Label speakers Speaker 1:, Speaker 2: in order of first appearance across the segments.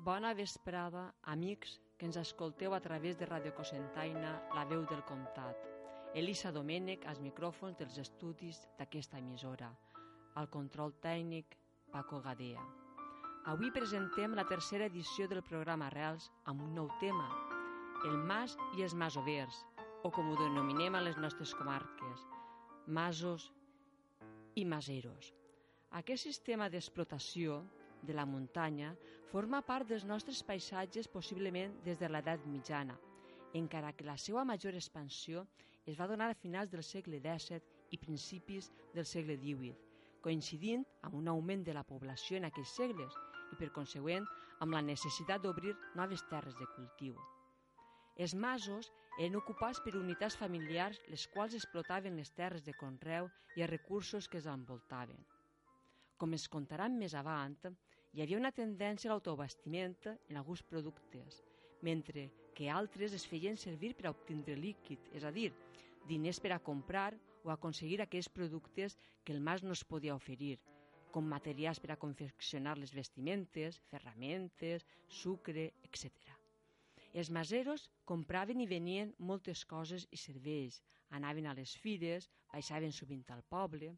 Speaker 1: Bona vesprada, amics que ens escolteu a través de Radio Cosentaina, la veu del comtat. Elisa Domènech, als micròfons dels estudis d'aquesta emissora. Al control tècnic, Paco Gadea. Avui presentem la tercera edició del programa Arrels amb un nou tema, el mas i els masovers, o com ho denominem a les nostres comarques, masos i maseros. Aquest sistema d'explotació de la muntanya forma part dels nostres paisatges possiblement des de l'edat mitjana, encara que la seva major expansió es va donar a finals del segle XVII i principis del segle XVIII, coincidint amb un augment de la població en aquells segles i, per consegüent, amb la necessitat d'obrir noves terres de cultiu. Els masos eren ocupats per unitats familiars les quals explotaven les terres de conreu i els recursos que els envoltaven. Com es contaran més avant, hi havia una tendència a l'autobastiment en alguns productes, mentre que altres es feien servir per a obtindre líquid, és a dir, diners per a comprar o aconseguir aquells productes que el mas no es podia oferir, com materials per a confeccionar les vestimentes, ferramentes, sucre, etc. Els maseros compraven i venien moltes coses i serveis, anaven a les fires, baixaven sovint al poble,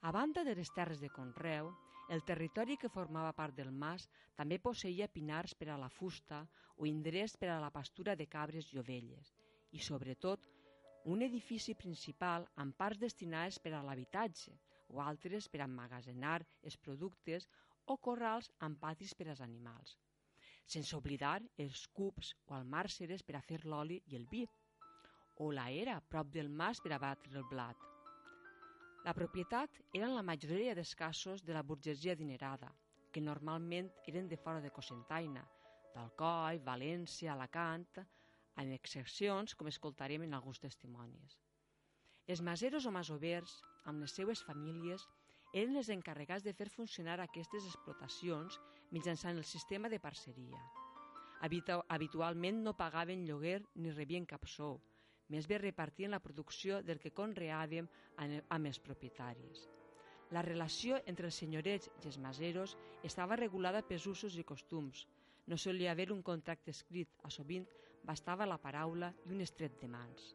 Speaker 1: a banda de les terres de Conreu, el territori que formava part del mas també posseïa pinars per a la fusta o indrets per a la pastura de cabres i ovelles, i sobretot un edifici principal amb parts destinades per a l'habitatge o altres per a emmagazenar els productes o corrals amb patis per als animals. Sense oblidar els cups o almàrceres per a fer l'oli i el vi, o la era prop del mas per a batre el blat, la propietat era en la majoria dels casos de la burgesia dinerada, que normalment eren de fora de Cosentaina, d'Alcoi, València, Alacant, amb excepcions, com escoltarem en alguns testimonis. Els maseros o masovers, amb les seues famílies, eren els encarregats de fer funcionar aquestes explotacions mitjançant el sistema de parceria. Habitualment no pagaven lloguer ni rebien cap sou, més bé repartien la producció del que conreàvem amb els propietaris. La relació entre els senyorets i els maseros estava regulada pels usos i costums. No solia haver un contracte escrit, a sovint bastava la paraula i un estret de mans.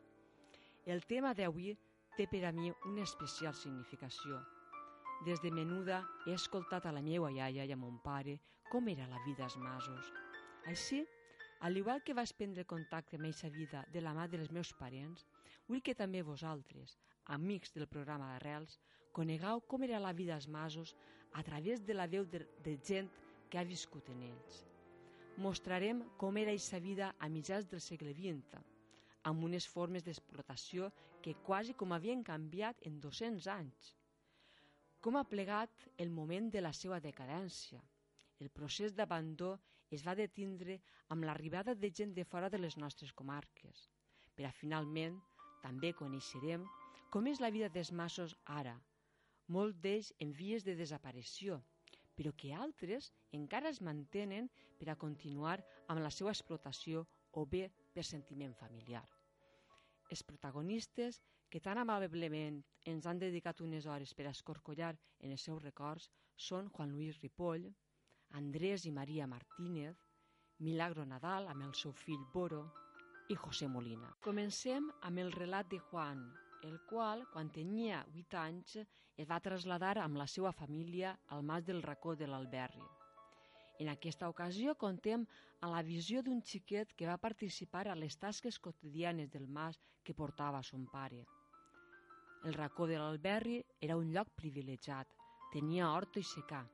Speaker 1: El tema d'avui té per a mi una especial significació. Des de menuda he escoltat a la meva iaia i a mon pare com era la vida als masos. Així, al igual que vas prendre contacte amb aquesta vida de la mà dels meus parents, vull que també vosaltres, amics del programa d'Arrels, conegueu com era la vida als masos a través de la veu de, de gent que ha viscut en ells. Mostrarem com era aquesta vida a mitjans del segle XX, amb unes formes d'explotació que quasi com havien canviat en 200 anys. Com ha plegat el moment de la seva decadència, el procés d'abandó es va detindre amb l'arribada de gent de fora de les nostres comarques, per a finalment també coneixerem com és la vida dels massos ara, molt d'ells en vies de desaparició, però que altres encara es mantenen per a continuar amb la seva explotació o bé per sentiment familiar. Els protagonistes, que tan amablement ens han dedicat unes hores per a escorcollar en els seus records, són Juan Luis Ripoll, Andrés i Maria Martínez, Milagro Nadal amb el seu fill Boro i José Molina. Comencem amb el relat de Juan, el qual, quan tenia 8 anys, es va traslladar amb la seva família al mas del racó de l'Alberri. En aquesta ocasió contem a la visió d'un xiquet que va participar a les tasques quotidianes del mas que portava son pare. El racó de l'Alberri era un lloc privilegiat, tenia horta i secà,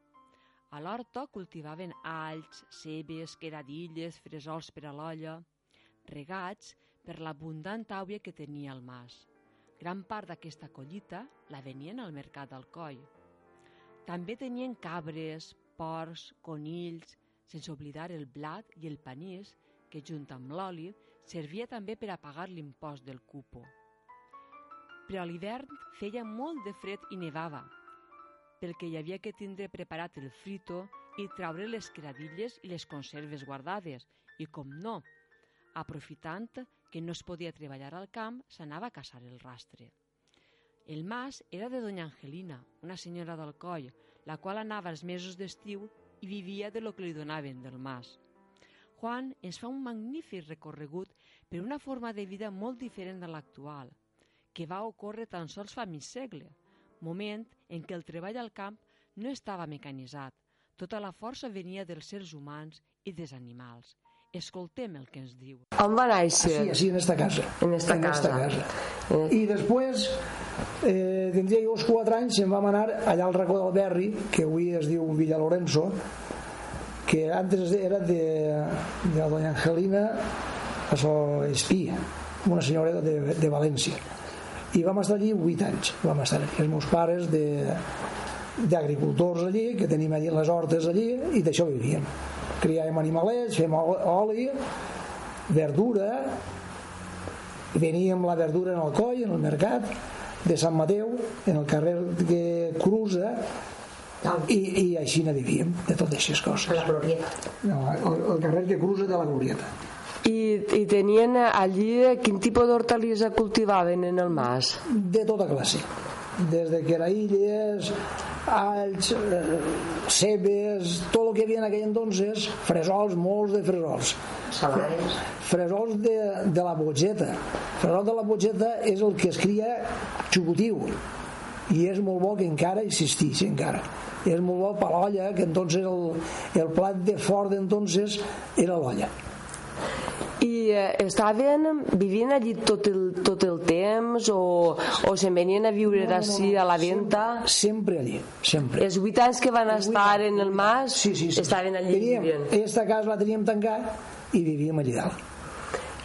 Speaker 1: a l'horta cultivaven alls, cebes, queradilles, fresols per a l'olla, regats per l'abundant àuia que tenia el mas. Gran part d'aquesta collita la venien al mercat d'Alcoi. També tenien cabres, porcs, conills, sense oblidar el blat i el panís, que junt amb l'oli servia també per a pagar l'impost del cupo. Però a l'hivern feia molt de fred i nevava, pel que hi havia que tindre preparat el frito i traure les cradilles i les conserves guardades. I com no, aprofitant que no es podia treballar al camp, s'anava a caçar el rastre. El mas era de doña Angelina, una senyora del coll, la qual anava els mesos d'estiu i vivia de lo que li donaven del mas. Juan ens fa un magnífic recorregut per una forma de vida molt diferent de l'actual, que va ocórrer tan sols fa mig segle, moment en què el treball al camp no estava mecanitzat, tota la força venia dels sers humans i dels animals. Escoltem el que ens diu.
Speaker 2: On va néixer?
Speaker 3: Sí, sí, en esta casa.
Speaker 2: En esta
Speaker 3: en
Speaker 2: casa.
Speaker 3: Esta casa.
Speaker 2: Eh.
Speaker 3: I després, eh, tindria jo uns 4 anys, se'n vam anar allà al racó del Berri, que avui es diu Villa Lorenzo, que antes era de, de la doña Angelina a so Espí, una senyora de, de València. I vam estar allí 8 anys, vam estar allí. Els meus pares de d'agricultors allí, que tenim allí les hortes allí, i d'això vivíem. Criàvem animalets, fem ol- oli, verdura, veníem la verdura en el coll, en el mercat de Sant Mateu, en el carrer que cruza, i, i així ne vivíem, de totes aquestes coses.
Speaker 2: la glorieta.
Speaker 3: No, el, el carrer que cruza de la Glorieta.
Speaker 2: I, I tenien allí quin tipus d'hortalissa cultivaven en el mas?
Speaker 3: de tota classe. Des de queraïlles alls, eh, cebes tot el que hi havia en aquell entonces fresols, molts de fresols.
Speaker 2: Salades.
Speaker 3: fresols de, de la botxeta fresol de la botxeta és el que es cria xucutiu i és molt bo que encara existeix encara. És molt bo per l'olla que entonces el, el plat de fort d'entonces era l'olla
Speaker 2: I eh, estaven vivint allí tot el, tot el temps o, o se'n venien a viure no, ací a la venta?
Speaker 3: sempre allí sempre
Speaker 2: Els vuit anys que van
Speaker 3: Els
Speaker 2: estar en el mas
Speaker 3: sí, sí, sí.
Speaker 2: estaven allí
Speaker 3: teníem,
Speaker 2: vivint.
Speaker 3: Esta casa la teníem tancada i vivíem allí dalt.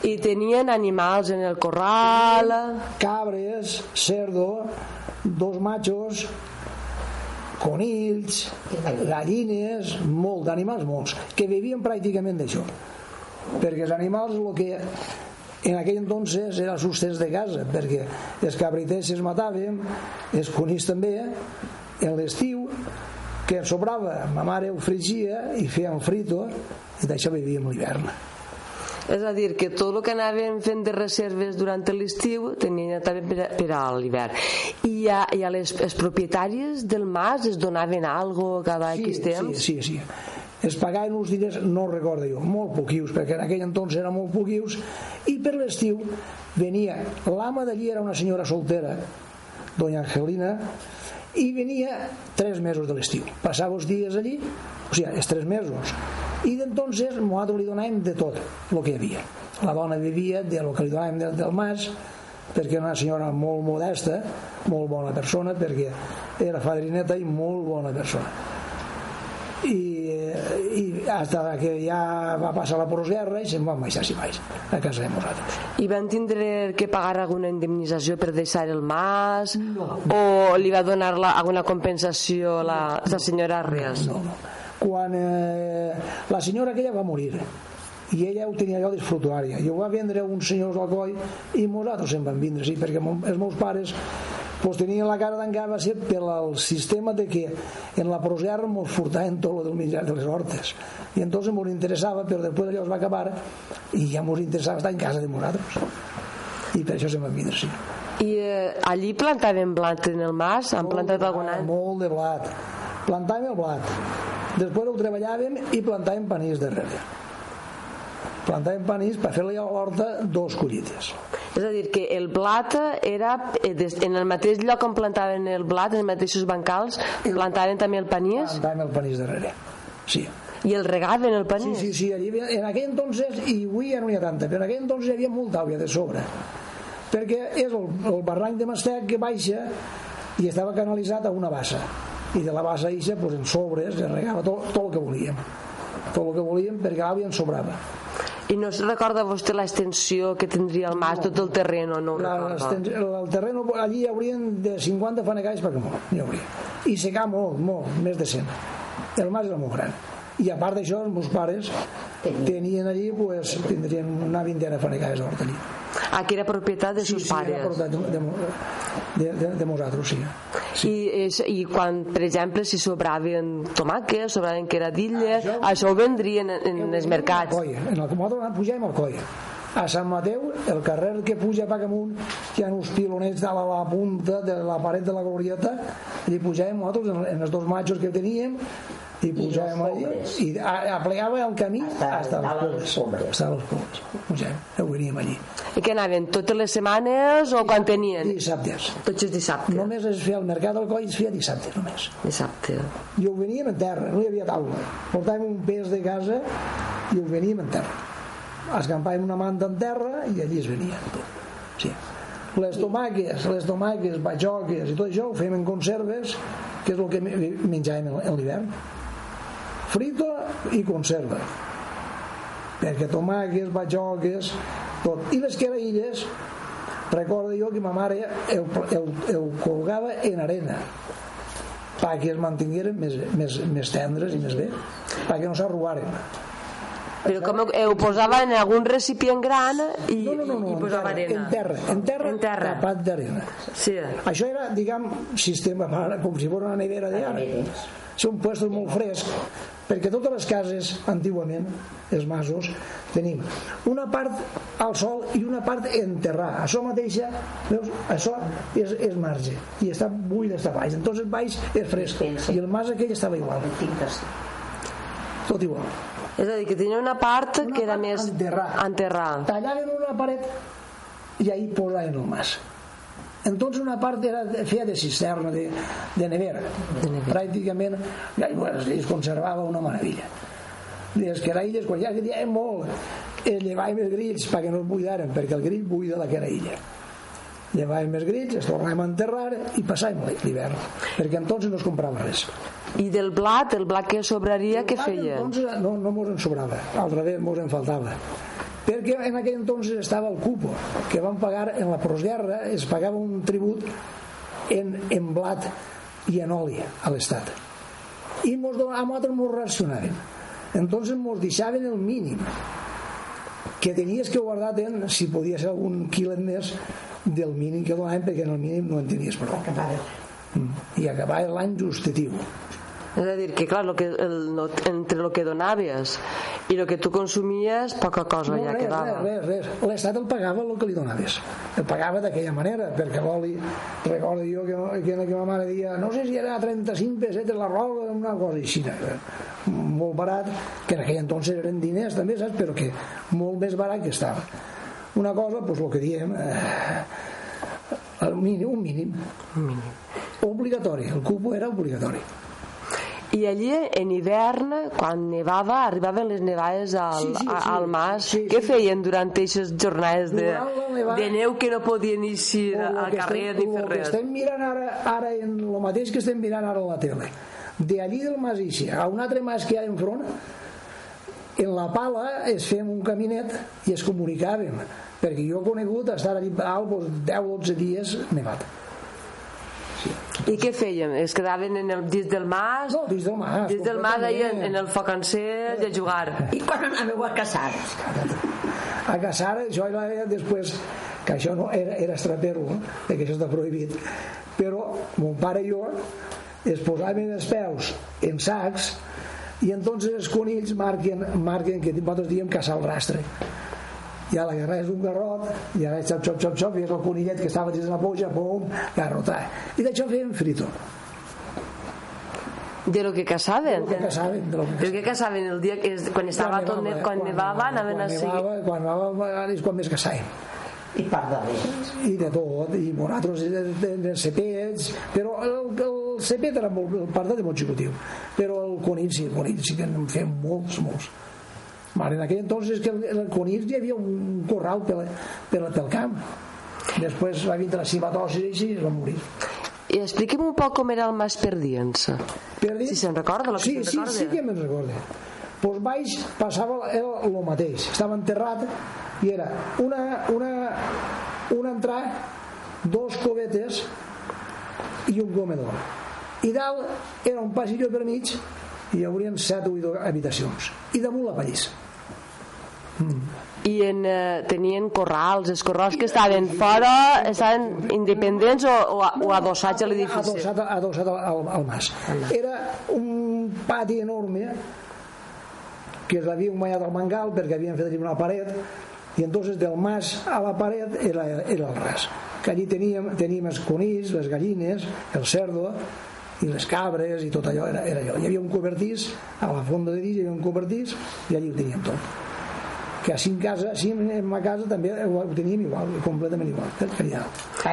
Speaker 2: I tenien animals en el corral...
Speaker 3: Cabres, cerdo, dos machos, conills, gallines, molt d'animals, molts, que vivien pràcticament d'això. Perquè els animals el que en aquell entonces era sustents de casa, perquè els cabriters es mataven, els conills també, en l'estiu, que ens sobrava, ma mare ho frigia i feia un frito, i d'això vivíem l'hivern.
Speaker 2: És a dir, que tot el que anaven fent de reserves durant l'estiu tenien també per, per a l'hivern. I a, i a les, les propietàries del mas es donaven algo cada sí,
Speaker 3: sí,
Speaker 2: temps?
Speaker 3: Sí, sí, sí. Es pagaven uns diners, no recordo jo, molt poquius, perquè en aquell entonces eren molt poquius, i per l'estiu venia, l'ama d'allí era una senyora soltera, doña Angelina, i venia tres mesos de l'estiu. Passava els dies allí, o sigui, els tres mesos, i d'entonces nosaltres li donàvem de tot el que hi havia. La dona vivia de lo que li donàvem del, del mas, perquè era una senyora molt modesta, molt bona persona, perquè era fadrineta i molt bona persona i, i hasta que ja va passar la postguerra i se'n van baixar si baix a casa de nosaltres
Speaker 2: I van tindre que pagar alguna indemnització per deixar el mas? No. O li va donar la, alguna compensació la, la senyora Reas?
Speaker 3: no, no. quan eh, la senyora aquella va morir i ella ho tenia allò disfrutuària i ho va vendre uns senyors al coll i nosaltres se'n van vindre sí, perquè els meus pares pues, tenien la cara tancada va ser per el sistema de que en la postguerra ens furtaven tot el del menjar de les hortes i entonces ens interessava però després allò es va acabar i ja ens interessava estar en casa de nosaltres i per això se'n van vindre sí.
Speaker 2: I eh, allí plantaven blat en el mas? Han plantat algun any?
Speaker 3: Molt de blat. Plantàvem el blat. Després ho treballàvem i plantàvem panís darrere. Plantàvem panís per fer-li a l'horta dos collites.
Speaker 2: És a dir, que el blat era eh, en el mateix lloc on plantaven el blat, en els mateixos bancals, plantaven també el panís
Speaker 3: Plantàvem el panís darrere. Sí.
Speaker 2: i el regaven el
Speaker 3: Sí,
Speaker 2: panís.
Speaker 3: sí, sí, allí, havia- en aquell entonces, i avui ja no n'hi ha tanta, però en aquell entonces hi havia molta àvia de sobre, perquè és el, el barranc de Mastec que baixa i estava canalitzat a una bassa, i de la bassa eixa, pues, en sobres, es regava tot, tot el que volíem, tot el que volíem, perquè l'àvia ens sobrava.
Speaker 2: I no es recorda vostè l'extensió que tindria el mas, tot el terreno, no
Speaker 3: La, el, el terreno allí hi haurien de 50 fanegalls perquè molt, hi hauria. I secar molt, molt, més de 100. El mas era molt gran. I a part d'això, els meus pares tenien allí, pues, tindrien una vintena de fanegalls d'hort allí.
Speaker 2: Aquí era propietat de sus
Speaker 3: sí,
Speaker 2: pares.
Speaker 3: era propietat de, de, de, de nosaltres, sí.
Speaker 2: I, és, I quan, per exemple, si sobraven tomàquets, sobraven queradilles,
Speaker 3: Això-
Speaker 2: això ho vendrien en, en els mercats.
Speaker 3: Coll, en el nosaltres pujàvem al coll. A Sant Mateu, el carrer que puja cap amunt, hi ha uns pilonets a la, la punta de la paret de la glorieta, allí pujàvem nosaltres, en, en els dos matxos que teníem, i pujàvem allà i aplegava el camí hasta, les pobres. Hasta les pobres. Pujàvem, ho veníem allí
Speaker 2: i què anaven, totes les setmanes o quan tenien?
Speaker 3: dissabtes
Speaker 2: tots els dissabtes.
Speaker 3: Només es feia el mercat del coll es feia dissabte només.
Speaker 2: Dissabte.
Speaker 3: I ho veníem en terra, no hi havia taula. Portàvem un pes de casa i ho veníem en terra. Escampàvem una manta en terra i allí es venia sí. les tomàques les tomàques, batxoques i tot això ho fèiem en conserves que és el que menjàvem en l'hivern frito i conserva perquè tomàquets, batxoques tot. i les queraïlles recordo jo que ma mare el, el, el colgava en arena perquè es mantingueren més, més, més tendres i més bé perquè no s'arrugaren
Speaker 2: però com ho posava en algun recipient gran i,
Speaker 3: no, no, no, no,
Speaker 2: i posava
Speaker 3: en terra, arena? En terra, en terra,
Speaker 2: en terra.
Speaker 3: tapat d'arena.
Speaker 2: Sí.
Speaker 3: Això era, diguem, sistema com si fos una nevera d'ara. Són puestos molt fresc, perquè totes les cases, antigament, els masos, tenim una part al sol i una part enterrar. Això mateixa, veus, això és, és marge, i està buit d'estar baix. Entonces baix és fresc, i el mas aquell estava igual. Tot igual.
Speaker 2: És a dir, que tenia una part
Speaker 3: una
Speaker 2: que era
Speaker 3: part
Speaker 2: més
Speaker 3: enterrar.
Speaker 2: enterrar.
Speaker 3: Tallaven una paret i ahí posaven el mas. Entonces una part era, feia de cisterna, de, de nevera.
Speaker 2: De nevera.
Speaker 3: Pràcticament, ja, bueno, es conservava una meravella. Les queraïlles, quan ja que molt, eh, llevàvem els grills perquè no es buidaren, perquè el grill buida la queraïlla. Llevàvem els grills, es tornàvem a enterrar i passàvem l'hivern, perquè entonces no es comprava res.
Speaker 2: I del blat, el blat que sobraria, què feia?
Speaker 3: Entonces no, no mos en sobrava, al revés mos en faltava perquè en aquell entonces estava el cupo que van pagar en la postguerra es pagava un tribut en, en blat i en oli a l'Estat. I mos, a nosaltres mos racionaven entonces mos deixaven el mínim que tenies que guardar en, si podia ser algun quilet més del mínim que donaven perquè en el mínim no en tenies prou. Mm. i acabava l'any justatiu
Speaker 2: és a dir, que clar, lo que, el, lo, entre el que donaves i el que tu consumies, poca cosa
Speaker 3: no,
Speaker 2: ja
Speaker 3: res,
Speaker 2: quedava.
Speaker 3: Res, res, res. L'estat el pagava el que li donaves. El pagava d'aquella manera, perquè l'oli, recordo jo que, que, que ma mare dia, no sé si era 35 pessetes la roba, una cosa així, molt barat, que en aquell entonces eren diners també, saps? però que molt més barat que estava. Una cosa, doncs el que diem, eh, el mínim, un mínim.
Speaker 2: Un mínim.
Speaker 3: Obligatori, el cupo era obligatori.
Speaker 2: I allí, en hivern, quan nevava, arribaven les nevades al,
Speaker 3: Sí, sí, sí.
Speaker 2: al mas.
Speaker 3: Sí,
Speaker 2: Què
Speaker 3: sí.
Speaker 2: feien durant aquestes jornades de, de neu que no podien eixir
Speaker 3: O
Speaker 2: al
Speaker 3: que
Speaker 2: carrer
Speaker 3: estem,
Speaker 2: ni fer
Speaker 3: lo que
Speaker 2: res?
Speaker 3: estem mirant ara, ara en el mateix que estem mirant ara a la tele de allí del mas Ixa a un altre mas que hi ha enfront en la pala es fem un caminet i es comunicàvem perquè jo he conegut estar allí alt doncs, 10-12 dies nevat
Speaker 2: I què feien? Es quedaven en el, dins del mas?
Speaker 3: no, dins del mas
Speaker 2: Dins del mas, allà, en, en el foc encès i a jugar.
Speaker 4: I quan anàveu a casar?
Speaker 3: a casar això era després que això no era, era estrapero eh? que això està prohibit però mon pare i jo es posaven els peus en sacs i entonces els conills marquen, marquen que nosaltres diem caçar el rastre i ara agarraves un garrot i ara xop, xop, xop, xop i és el conillet que estava dins de la poja pum, garrotar i d'això feien frito
Speaker 2: De lo que caçaven?
Speaker 3: el que caçaven de lo que
Speaker 2: Però què caçaven el dia que es, quan estava tot net, quan nevava, anaven
Speaker 3: quan
Speaker 2: a seguir...
Speaker 3: nevava, quan nevava és quan més caçàvem
Speaker 4: I pardalets.
Speaker 3: i de tot, i nosaltres de cepets, però el, el cepet era molt, el part de molt xicotiu, però el conill sí, el conill sí que en fem molts, molts. Vale, en aquell entonces que el, el conill hi havia un corral pel, pel, pel camp. Després va vindre la cimatosi i es va morir.
Speaker 2: I expliqui'm un poc com era el mas Perdiensa.
Speaker 3: Per dir-
Speaker 2: Si se'n recorda,
Speaker 3: sí,
Speaker 2: se'n
Speaker 3: sí,
Speaker 2: recorda.
Speaker 3: sí que me'n recorda. Pues baix passava era el mateix. Estava enterrat i era una, una, un entrar, dos covetes i un comedor. I dalt era un passillo per mig i hi haurien set o vuit habitacions. I damunt la pallissa.
Speaker 2: I en, eh, tenien corrals, els corrals que estaven fora, estaven independents o, o, a- o adossats a l'edifici?
Speaker 3: Adossat, adossat al, al, al mas. Era un pati enorme que l'havien guanyat al mangal perquè havien fet una paret i entonces del mas a la paret era, era el ras que allí teníem, teníem els conills, les gallines, el cerdo i les cabres i tot allò era, era allò. Hi havia un cobertís, a la fonda de dins hi havia un cobertís i allí ho teníem tot. Que així en casa, així en ma casa també ho, ho teníem igual, completament igual. Caria.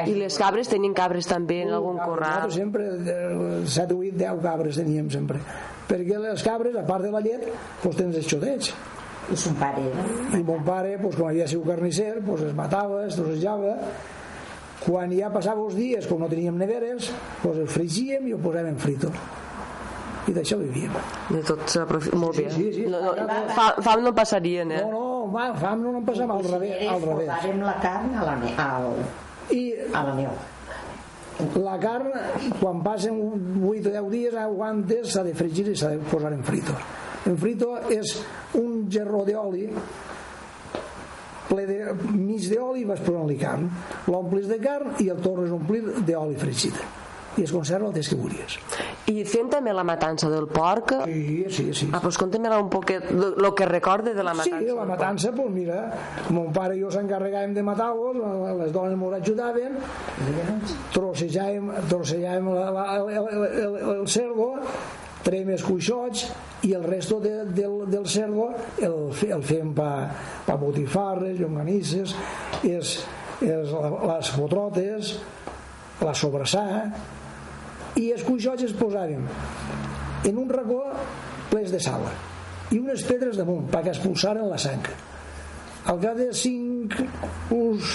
Speaker 2: I les cabres tenien cabres també en algun corral?
Speaker 3: Nosaltres sempre, eh, 7, 8, 10 cabres teníem sempre. Perquè les cabres, a part de la llet, doncs tens els xotets.
Speaker 4: I son pare era.
Speaker 3: I mon pare, doncs, com havia sigut carnisser, doncs es matava, es trossejava. Quan ja passava els dies, com no teníem neveres, doncs el fregíem i ho posàvem en frito. I d'això vivíem.
Speaker 2: De tot s'aprofi- Molt bé.
Speaker 3: sí, sí.
Speaker 2: No, no, fa- fam no passarien, eh?
Speaker 3: No, no, va, fam no en passava al revés. Al revés.
Speaker 4: Posàrem la carn a la, al,
Speaker 3: I
Speaker 4: a la neu.
Speaker 3: la carn, quan passen 8 o 10 dies, aguantes, s'ha de fregir i s'ha de posar en frito. En frito és un gerró d'oli ple de mig d'oli i vas posant-li carn. L'omplis de carn i el tornes a omplir d'oli fregit. I es conserva el temps que vulguis.
Speaker 2: I fent també la matança del porc,
Speaker 3: Sí, sí, sí.
Speaker 2: ah, pues conta'm un poquet el que recorde de la
Speaker 3: Sí,
Speaker 2: matança.
Speaker 3: la matança, doncs mira, mon pare i jo s'encarregàvem de matar-los, les dones m'ho ajudaven, trossejàvem, trossejàvem la, la, el, el, el, el cerdo, traiem els cuixots i el resto de, del, del cerdo el, el fem pa, pa botifarres, llonganisses, és, és la, les fotrotes, la sobrassà, i els cuixots es posàvem en un racó plens de sal i unes pedres damunt perquè expulsaren la sang. Al cap de 5 uns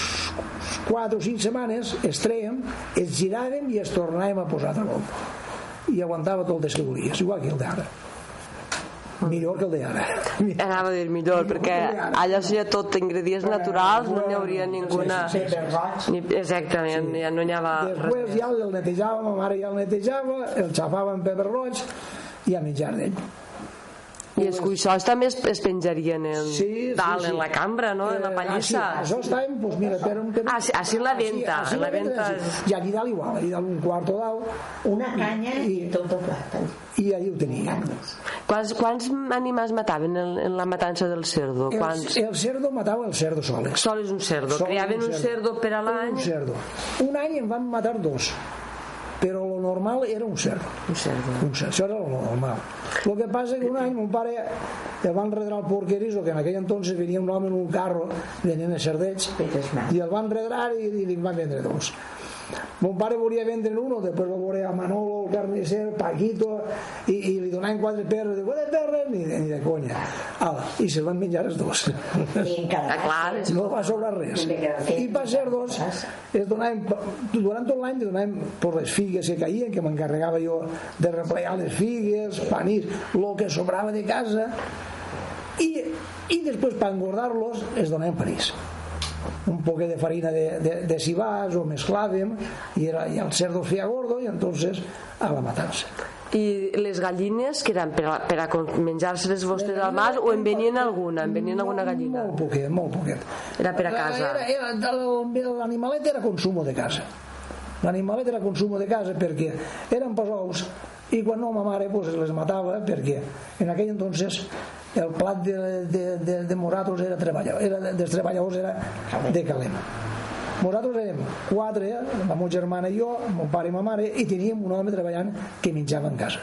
Speaker 3: 4 o 5 setmanes es treiem, es giràvem i es tornàvem a posar de nou. I aguantava tot el que volies igual que el d'ara millor que el d'ara
Speaker 2: Anava a dir millor, perquè allà ha tot ingredients naturals, no n'hi hauria ninguna... Ni, exactament, ja no n'hi havia
Speaker 3: Després ja el netejava, ma mare ja el netejava, el xafava amb pebre roig i a menjar d'ell.
Speaker 2: I els cuixots també es, es penjarien en,
Speaker 3: Sí, sí,
Speaker 2: dalt,
Speaker 3: sí.
Speaker 2: en la cambra, no? En la
Speaker 3: Eh,
Speaker 2: pallissa.
Speaker 3: Així, això estàvem, doncs mira, per un...
Speaker 2: Ah, sí, així en la venta,
Speaker 3: Així,
Speaker 2: en la venta
Speaker 3: així.
Speaker 2: és-
Speaker 3: I allí dalt igual, allí dalt un quarto dalt,
Speaker 4: Una canya i,
Speaker 3: I-
Speaker 4: tot el plat.
Speaker 3: i allí ho teníem.
Speaker 2: Quants, quants animals mataven en, en la matança del cerdo?
Speaker 3: El,
Speaker 2: Quants?
Speaker 3: el cerdo matava el cerdo soles.
Speaker 2: Sol és un cerdo.
Speaker 3: Sol
Speaker 2: Criaven
Speaker 3: un
Speaker 2: un cerdo per a l'any?
Speaker 3: Un cerdo. Un any en van matar dos, però lo normal era un cerdo.
Speaker 2: Un cerdo.
Speaker 3: Un cerdo. Això era lo normal. Lo que passa que un any mon pare el van redrar al porquerizo, que en aquell entonces venia un home en un carro venent els cerdets, i el van redrar i, i li van vendre dos. Mon pare volia vendre uno, després va veure a Manolo, el carnisser, Paquito, i, i li donaven quatre perres, de quatre perres, ni, de- ni de conya. Ala, I se'l van menjar els dos.
Speaker 4: I encara
Speaker 2: Ah, clar, és-
Speaker 3: no va sobrar res. I per ser dos es donaven, durant tot l'any li donàvem per les figues que caïen que m'encarregava jo de replegar les figues panís, el que sobrava de casa i, i després per engordar-los es donaven panís un poquet de farina de, de, de cibàs o mesclàvem i, era, i el cerdo feia gordo i entonces a la matança
Speaker 2: I les gallines, que eren per a, per a con- menjar-se les vostres al mas, o en venien alguna? En venien alguna gallina?
Speaker 3: Molt poquet, molt poquet.
Speaker 2: Era per a casa.
Speaker 3: Era, era, el- l'animalet era consumo de casa. L'animalet era consumo de casa perquè eren pasous i quan no ma mare pues, les matava perquè en aquell entonces el plat de, de, de, de nosaltres era treballador, era de- dels treballadors era de calent. Nosaltres érem quatre, la meva germana i jo, mon pare i ma mare, i teníem un home treballant que menjava en casa.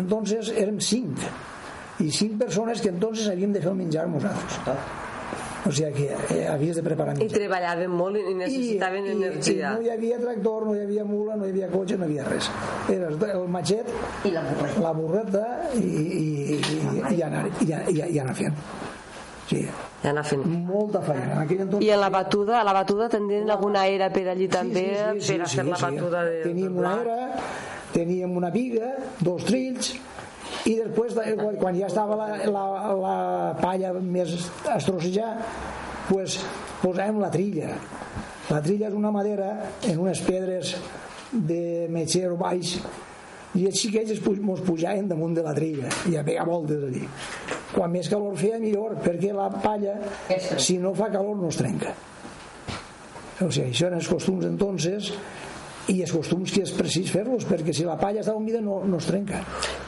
Speaker 3: Entonces érem cinc, i cinc persones que entonces havíem de fer el menjar nosaltres. O sigui que eh, havies de preparar
Speaker 2: I
Speaker 3: menjar.
Speaker 2: treballaven molt i necessitaven
Speaker 3: I,
Speaker 2: energia.
Speaker 3: I no hi havia tractor, no hi havia mula, no hi havia cotxe, no hi havia res. Era el matxet,
Speaker 4: I la borreta.
Speaker 3: la burreta i, i, i, i, anar, i, i, i anar fent. Sí,
Speaker 2: I anar fent.
Speaker 3: molta feina. En aquell entonces...
Speaker 2: I a la batuda, a la batuda tindrien alguna era per allí també per a fer la
Speaker 3: sí.
Speaker 2: batuda de,
Speaker 3: Teníem una era, teníem una viga, dos trills, i després, de- quan- ja estava la, la, la palla més a estrocejar, pues, posàvem la trilla. La trilla és una madera en unes pedres de metxero baix i els xiquets mos pujaven damunt de la trilla i a pegar voltes allí. Quan més calor feia millor, perquè la palla, si no fa calor, no es trenca. O sigui, això eren els costums entonces i els costums que és precís fer-los perquè si la palla està humida no, no es trenca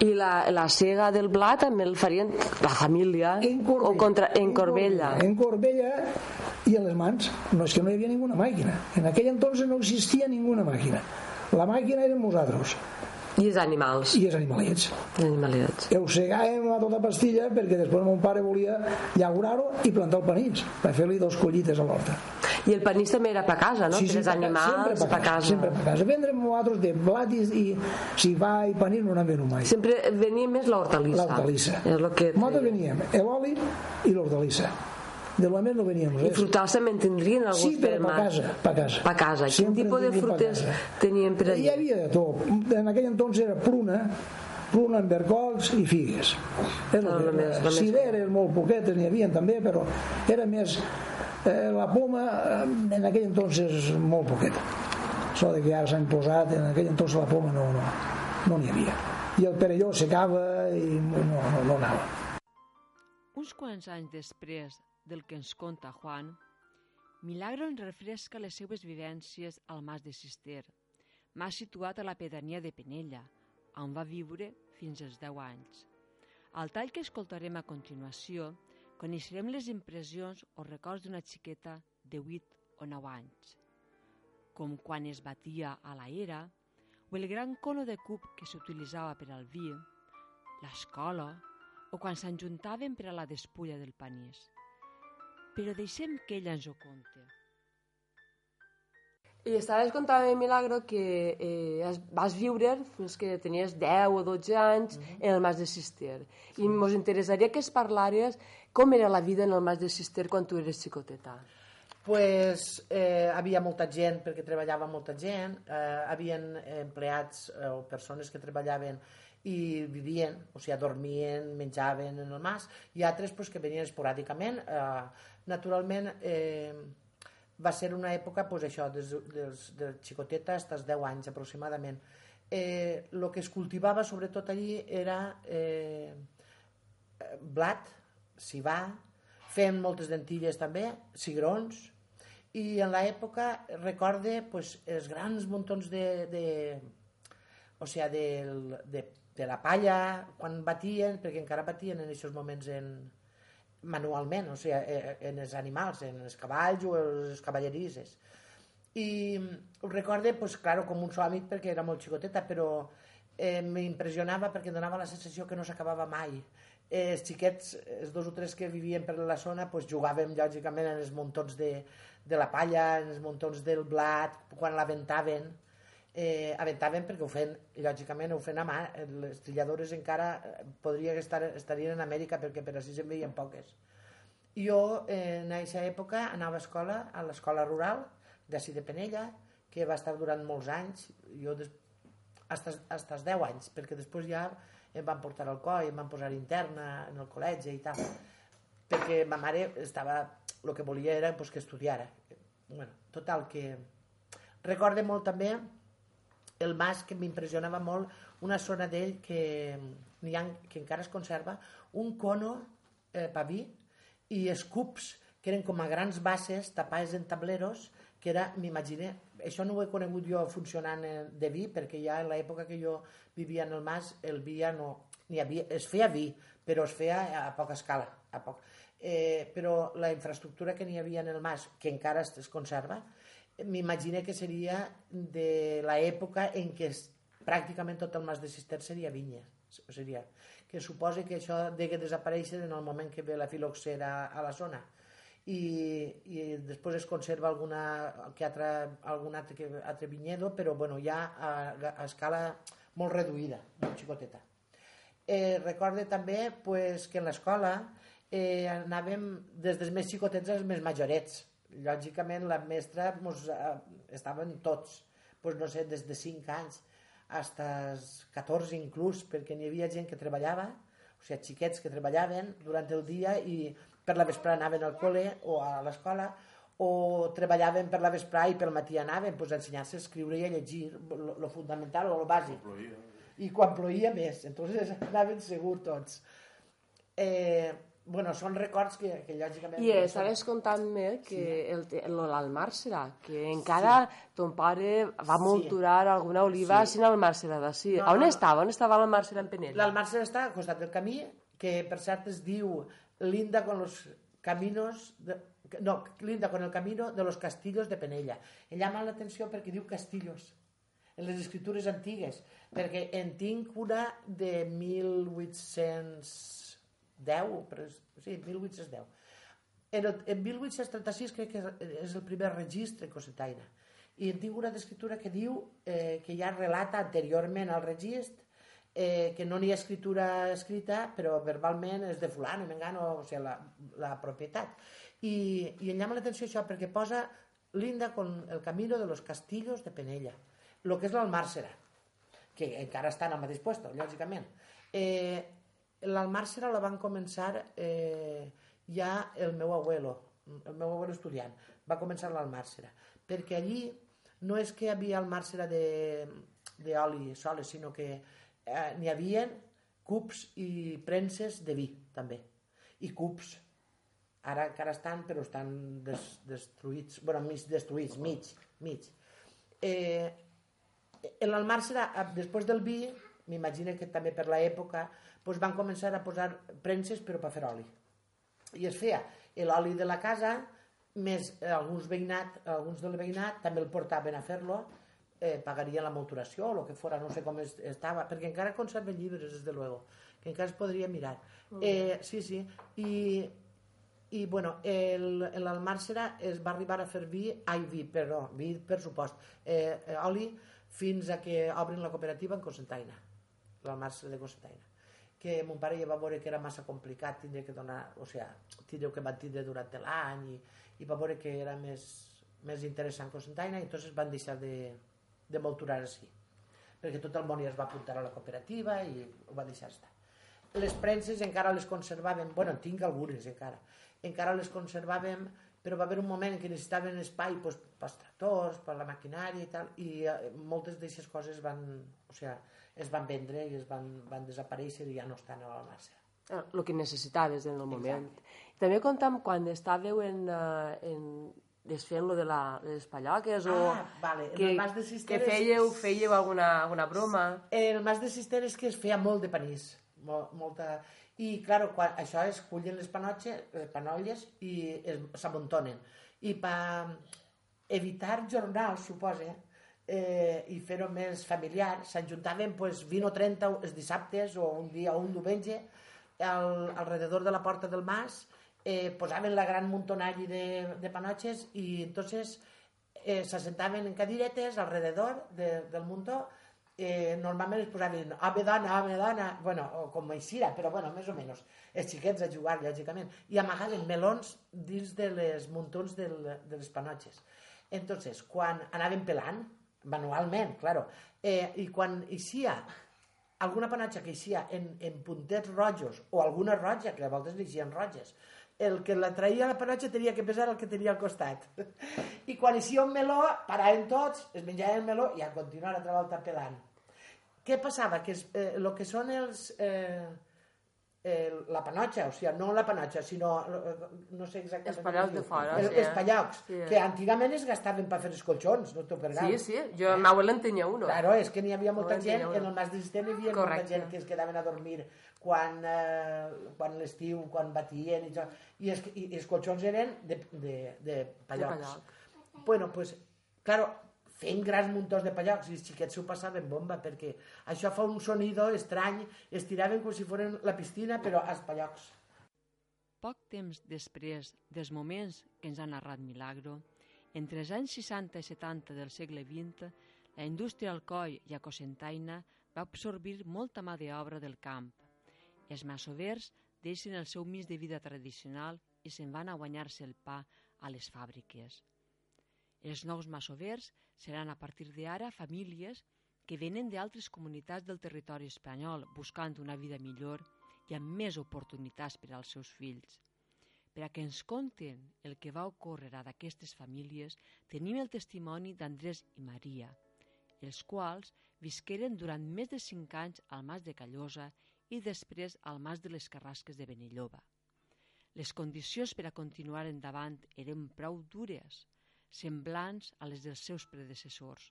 Speaker 2: I la, la sega del blat també el farien la família o contra, en Corbella.
Speaker 3: en Corbella i en les mans no és que no hi havia ninguna màquina en aquell entonces no existia ninguna màquina La màquina érem nosaltres
Speaker 2: I els animals.
Speaker 3: i els animalets.
Speaker 2: Els animalets.
Speaker 3: Ho segàvem a tota pastilla perquè després mon pare volia llaurar-ho i plantar el panís per fer-li dos collites a l'horta.
Speaker 2: I el panís també era per casa, no? per els
Speaker 3: pa-
Speaker 2: animals,
Speaker 3: sempre
Speaker 2: per casa.
Speaker 3: Sempre per casa. Vendrem nosaltres de blat i, i si va i panís no n'hem venut mai.
Speaker 2: Sempre venia més l'hortalissa.
Speaker 3: L'hortalissa.
Speaker 2: És el que...
Speaker 3: Nosaltres veníem l'oli i l'hortalissa. De més no veníem
Speaker 2: I
Speaker 3: res.
Speaker 2: frutals també en tindrien alguns
Speaker 3: Sí,
Speaker 2: per
Speaker 3: per
Speaker 2: mà.
Speaker 3: casa, per casa.
Speaker 2: Per casa. Quin
Speaker 3: Sempre
Speaker 2: tipus de
Speaker 3: per
Speaker 2: frutes tenien per
Speaker 3: Hi
Speaker 2: allà?
Speaker 3: havia de tot. En aquell entonces era pruna, pruna amb vercols i figues. És
Speaker 2: No,
Speaker 3: el que,
Speaker 2: només- només-
Speaker 3: cireres molt poquetes n'hi havia també, però era més... Eh, la poma eh, en aquell entonces molt poqueta. Això de que ara s'han posat, en aquell entonces la poma no no no n'hi havia. I el perelló secava i no, no, no anava.
Speaker 1: Uns quants anys després del que ens conta Juan, Milagro ens refresca les seues vivències al Mas de Cister, mas situat a la pedania de Penella, on va viure fins als 10 anys. Al tall que escoltarem a continuació, coneixerem les impressions o records d'una xiqueta de 8 o 9 anys, com quan es batia a la era, o el gran cono de cub que s'utilitzava per al vi, l'escola, o quan s'enjuntaven per a la despulla del panís. Però deixem que ella ens ho conte.
Speaker 2: I estaves contant, Milagro, que eh, vas viure fins que tenies 10 o 12 anys en el Mas de Cister. I ens interessaria que es parlares com era la vida en el Mas de Cister quan tu eres xicoteta.
Speaker 5: pues, eh, havia molta gent perquè treballava molta gent, eh, havien empleats eh, o persones que treballaven i vivien, o sigui, dormien, menjaven en el mas, i altres pues, que venien esporàdicament. Eh, naturalment, eh, va ser una època, pues, això, des, des, de xicoteta fins als 10 anys aproximadament. Eh, que es cultivava sobretot allí era eh, blat, cibà, fent moltes dentilles també, cigrons, i en l'època recorde pues, els grans muntons de, de, o sigui, de, de, de la palla, quan batien, perquè encara batien en aquests moments en, manualment, o sigui, eh, en els animals, en els cavalls o les cavallerisses. I ho recorde, pues, claro, com un sòmit perquè era molt xicoteta, però eh, m'impressionava perquè donava la sensació que no s'acabava mai. Eh, els xiquets, els dos o tres que vivien per la zona, pues, jugàvem lògicament en els muntons de, de la palla, en els muntons del blat, quan l'aventaven, eh, aventaven perquè ho feien, lògicament ho feien a mà, les trilladores encara eh, podria estar, estarien en Amèrica perquè per així se'n veien poques. Jo eh, en aquesta època anava a escola, a l'escola rural d'ací de Penella, que va estar durant molts anys, jo des, hasta, hasta els 10 anys, perquè després ja em van portar al coll, em van posar interna en el col·legi i tal, perquè ma mare estava, el que volia era pues, que estudiara. Bueno, total, que recorde molt també el mas que m'impressionava molt, una zona d'ell que, ha, que encara es conserva, un cono eh, paví i escups que eren com a grans bases tapades en tableros que era, m'imagine, això no ho he conegut jo funcionant eh, de vi, perquè ja en l'època que jo vivia en el mas, el vi ja no... N'hi havia, es feia vi, però es feia a poca escala. A poc. Eh, però la infraestructura que n'hi havia en el mas, que encara es, es conserva, m'imagine que seria de l'època en què es, pràcticament tot el mas de Cister seria vinya. Seria, que suposa que això degué desaparèixer en el moment que ve la filoxera a la zona i, i després es conserva alguna, que altra, algun altre, que, altre vinyedo, però bueno, ja a, a escala molt reduïda, molt xicoteta. Eh, recorde també pues, que en l'escola eh, anàvem des dels més xicotets als més majorets. Lògicament la mestra mos, eh, estaven tots, pues, no sé, des de 5 anys fins 14 inclús, perquè n'hi havia gent que treballava, o sigui, xiquets que treballaven durant el dia i per la vesprà anaven al col·le o a l'escola, o treballaven per la vesprà i pel matí anaven pues, a ensenyar-se a escriure i a llegir, lo fundamental o lo bàsic. I quan ploïa més, entonces anaven segur tots. Eh, bueno, són records que, que lògicament...
Speaker 2: I eh, estaves contant-me que el, el, el Màrsera, que encara ton pare va molturar alguna oliva sí. sin el Màrsera d'ací.
Speaker 5: No,
Speaker 2: on
Speaker 5: no, no.
Speaker 2: estava? On estava el Màrsera en Penella?
Speaker 5: L'Almarcel està al costat del camí, que per cert es diu linda con los caminos... De, no, linda con el camino de los castillos de Penella. Em llama l'atenció perquè diu castillos. en les escritures antigues, perquè en tinc una de 1810, però és, sí, 1810. En, el, en 1836 crec que és el primer registre cosetaina. I en tinc una d'escriptura que diu eh, que ja relata anteriorment al registre eh, que no n'hi ha escritura escrita, però verbalment és de fulano, mengano, o sigui, la, la propietat. I, i em llama l'atenció això perquè posa linda con el camino de los castillos de Penella, el que és l'Almàrsera, que encara està en el mateix lloc, lògicament. Eh, L'Almàrsera la van començar eh, ja el meu abuelo, el meu abuelo estudiant, va començar l'Almàrsera, perquè allí no és que hi havia Almàrsera d'oli soles, sinó que eh, n'hi havia cups i premses de vi, també, i cups. Ara encara estan, però estan des, destruïts, bueno, mig destruïts, mig, mig. Eh, en l'Almàrsera, després del vi, m'imagino que també per l'època, doncs van començar a posar premses però per fer oli. I es feia. L'oli de la casa, més alguns veïnat, alguns del veïnat també el portaven a fer-lo, eh, pagaria la motoració o el que fora, no sé com es, estava, perquè encara conserven llibres, des de luego, que encara es podria mirar. Eh, sí, sí, i, i bueno, l'Almàrsera es va arribar a fer vi, ai, vi, però, vi per supost, eh, eh, oli, fins a que obrin la cooperativa en Cosentaina, l'Almàrsera de Cosentaina que mon pare ja va veure que era massa complicat tindre que donar, o sigui, tindre que mantenir durant l'any i, i va veure que era més, més interessant Cosentaina i entonces van deixar de, de molturar així. Perquè tot el món ja es va apuntar a la cooperativa i ho va deixar estar. Les premses encara les conservàvem bueno, tinc algunes encara encara les conservàvem però va haver un moment en què necessitaven espai doncs, pels tractors, per la maquinària i tal, i eh, moltes d'aquestes coses van, o sigui, es van vendre i es van, van desaparèixer i ja no estan a la massa.
Speaker 2: El que necessitaves en el moment. Exacte. També comptam quan estàveu en, uh, en desfent lo de, la, de les palloques o
Speaker 5: ah, vale.
Speaker 2: que,
Speaker 5: el mas de
Speaker 2: que fèieu, fèieu alguna, alguna broma.
Speaker 5: El mas de cister és que es feia molt de panís, molt, molta... I, clar, quan això es cullen les, panotxes, les panolles i s'amuntonen. I per evitar jornals, suposa, eh, i fer-ho més familiar, s'ajuntaven pues, 20 o 30 els dissabtes o un dia o un diumenge al, alrededor de la porta del mas, eh, posaven la gran montonall de, de panotxes i entonces eh, s'assentaven en cadiretes alrededor de, del muntó eh, normalment es posaven home dona, home dona, bueno, o com aixira, però bueno, més o menys, els xiquets a jugar, lògicament, i amagaven melons dins de les muntons del, de les panotxes. Entonces, quan anaven pelant, manualment, claro. Eh, I quan eixia alguna panatxa que eixia en, en puntets rojos o alguna roja, que a voltes eixien roges, el que la traïa la panatxa tenia que pesar el que tenia al costat. I quan eixia un meló, paraven tots, es menjaven el meló i a continuar altra volta pelant. Què passava? Que es, eh, el que són els... Eh, eh, la panotxa, o sigui, no la panotxa, sinó, no sé exactament...
Speaker 2: Els pallocs de fora.
Speaker 5: El, sí, els pallocs, sí. que antigament es gastaven per fer els colxons, no t'ho pergau.
Speaker 2: Sí, sí, jo eh? m'abuela en tenia uno.
Speaker 5: Claro, és que n'hi havia molta gent, en el mas de sistema hi havia Correcte. molta gent que es quedaven a dormir quan, eh, quan l'estiu, quan batien, i, i, els, i, i els colxons eren de, de, de pallocs. De palloc. Bueno, pues, claro, fent grans muntons de pallocs i els xiquets s'ho passaven bomba perquè això fa un sonido estrany, es tiraven com si foren la piscina però als pallocs.
Speaker 1: Poc temps després dels moments que ens ha narrat Milagro, entre els anys 60 i 70 del segle XX, la indústria alcohol i a Cosentaina va absorbir molta mà d'obra del camp. Els masovers deixen el seu mig de vida tradicional i se'n van a guanyar-se el pa a les fàbriques. Els nous masovers seran a partir d'ara famílies que venen d'altres comunitats del territori espanyol buscant una vida millor i amb més oportunitats per als seus fills. Per a que ens conten el que va ocórrer a d'aquestes famílies, tenim el testimoni d'Andrés i Maria, els quals visqueren durant més de cinc anys al Mas de Callosa i després al Mas de les Carrasques de Benilloba. Les condicions per a continuar endavant eren prou dures, semblants a les dels seus predecessors.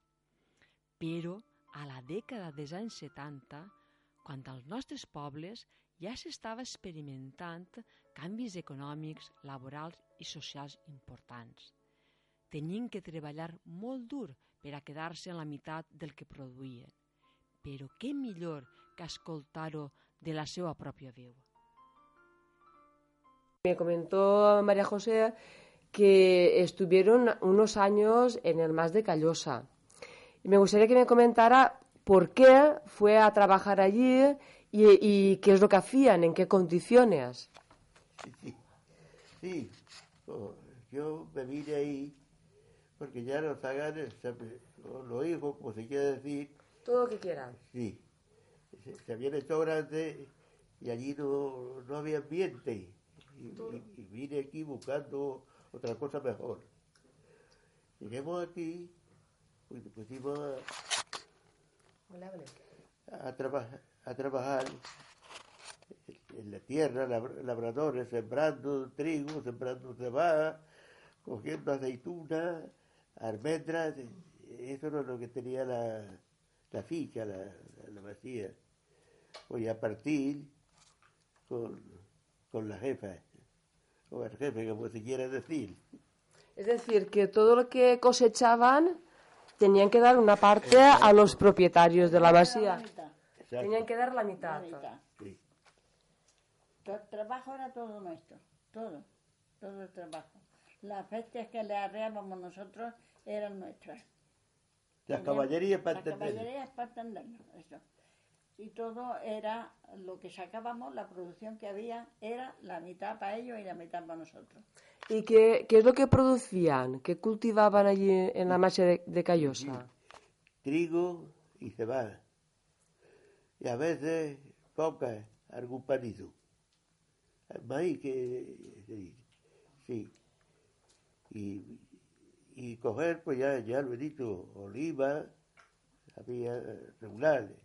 Speaker 1: Però a la dècada dels anys 70, quan als nostres pobles ja s'estava experimentant canvis econòmics, laborals i socials importants. Tenien que treballar molt dur per a quedar-se en la meitat del que produïen. Però què millor que escoltar-ho de la seva pròpia veu.
Speaker 2: Me comentó María José que estuvieron unos años en el Más de Callosa. Y me gustaría que me comentara por qué fue a trabajar allí y, y qué es lo que hacían, en qué condiciones.
Speaker 6: Sí, sí. Oh, yo me vine ahí porque ya los zaganes, los, los hijos, como se quiere decir,
Speaker 2: Todo lo que quieran.
Speaker 6: sí, se, se habían hecho grandes y allí no, no había ambiente. Y, y- y vine aquí buscando otra cosa mejor. Llegamos aquí, pues pusimos a, a, traba- a trabajar en la tierra, lab- labradores, sembrando trigo, sembrando cebada, cogiendo aceitunas, almendras, eso era lo que tenía la, la ficha, la, la vacía. Voy a partir con, con la jefa, o el jefe, como se quiera decir.
Speaker 2: Es decir, que todo lo que cosechaban tenían que dar una parte a los propietarios de la masía. Tenían que dar la
Speaker 4: la
Speaker 2: mitad.
Speaker 6: Sí.
Speaker 4: El trabajo era todo nuestro, todo, todo el trabajo. Las bestias que le arreábamos nosotros eran nuestras.
Speaker 6: Las caballerías para
Speaker 4: Las
Speaker 6: entender.
Speaker 4: caballerías para entenderlo, eso. Y todo era lo que sacábamos, la producción que había, era la mitad para ellos y la mitad para nosotros.
Speaker 2: ¿Y qué, qué es lo que producían? ¿Qué cultivaban allí en la masía de, de Callosa?
Speaker 6: trigo y cebada. Y a veces poca, algún panizo. Maíz que se dice. Sí. Y, y coger, pues ya, ya lo he dicho, oliva, había eh, regulares.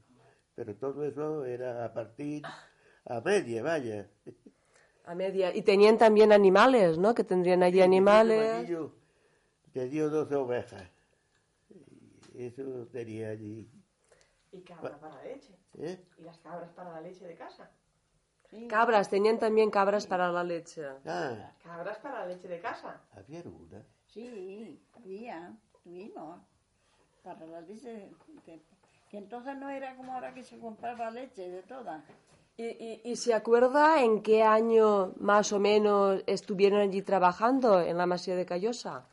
Speaker 6: Pero todo eso era a partir, a media, vaya.
Speaker 2: A media. Y tenían también animales, ¿no? Que tendrían allí animales.
Speaker 6: Te dio dos ovejas. Y Eso tenía allí.
Speaker 7: Y cabra para la leche.
Speaker 6: ¿eh?
Speaker 7: Y las cabras para la leche de casa.
Speaker 2: Cabras, tenían también cabras para la leche.
Speaker 6: Ah,
Speaker 7: Cabras para la leche de casa.
Speaker 6: había una.
Speaker 4: Sí, había, tuvimos. Para la leche, de- de- que entonces no era como ahora que se compraba leche de todas.
Speaker 2: ¿Y, y, y se acuerda en qué año más o menos estuvieron allí trabajando en la masía de Callosa?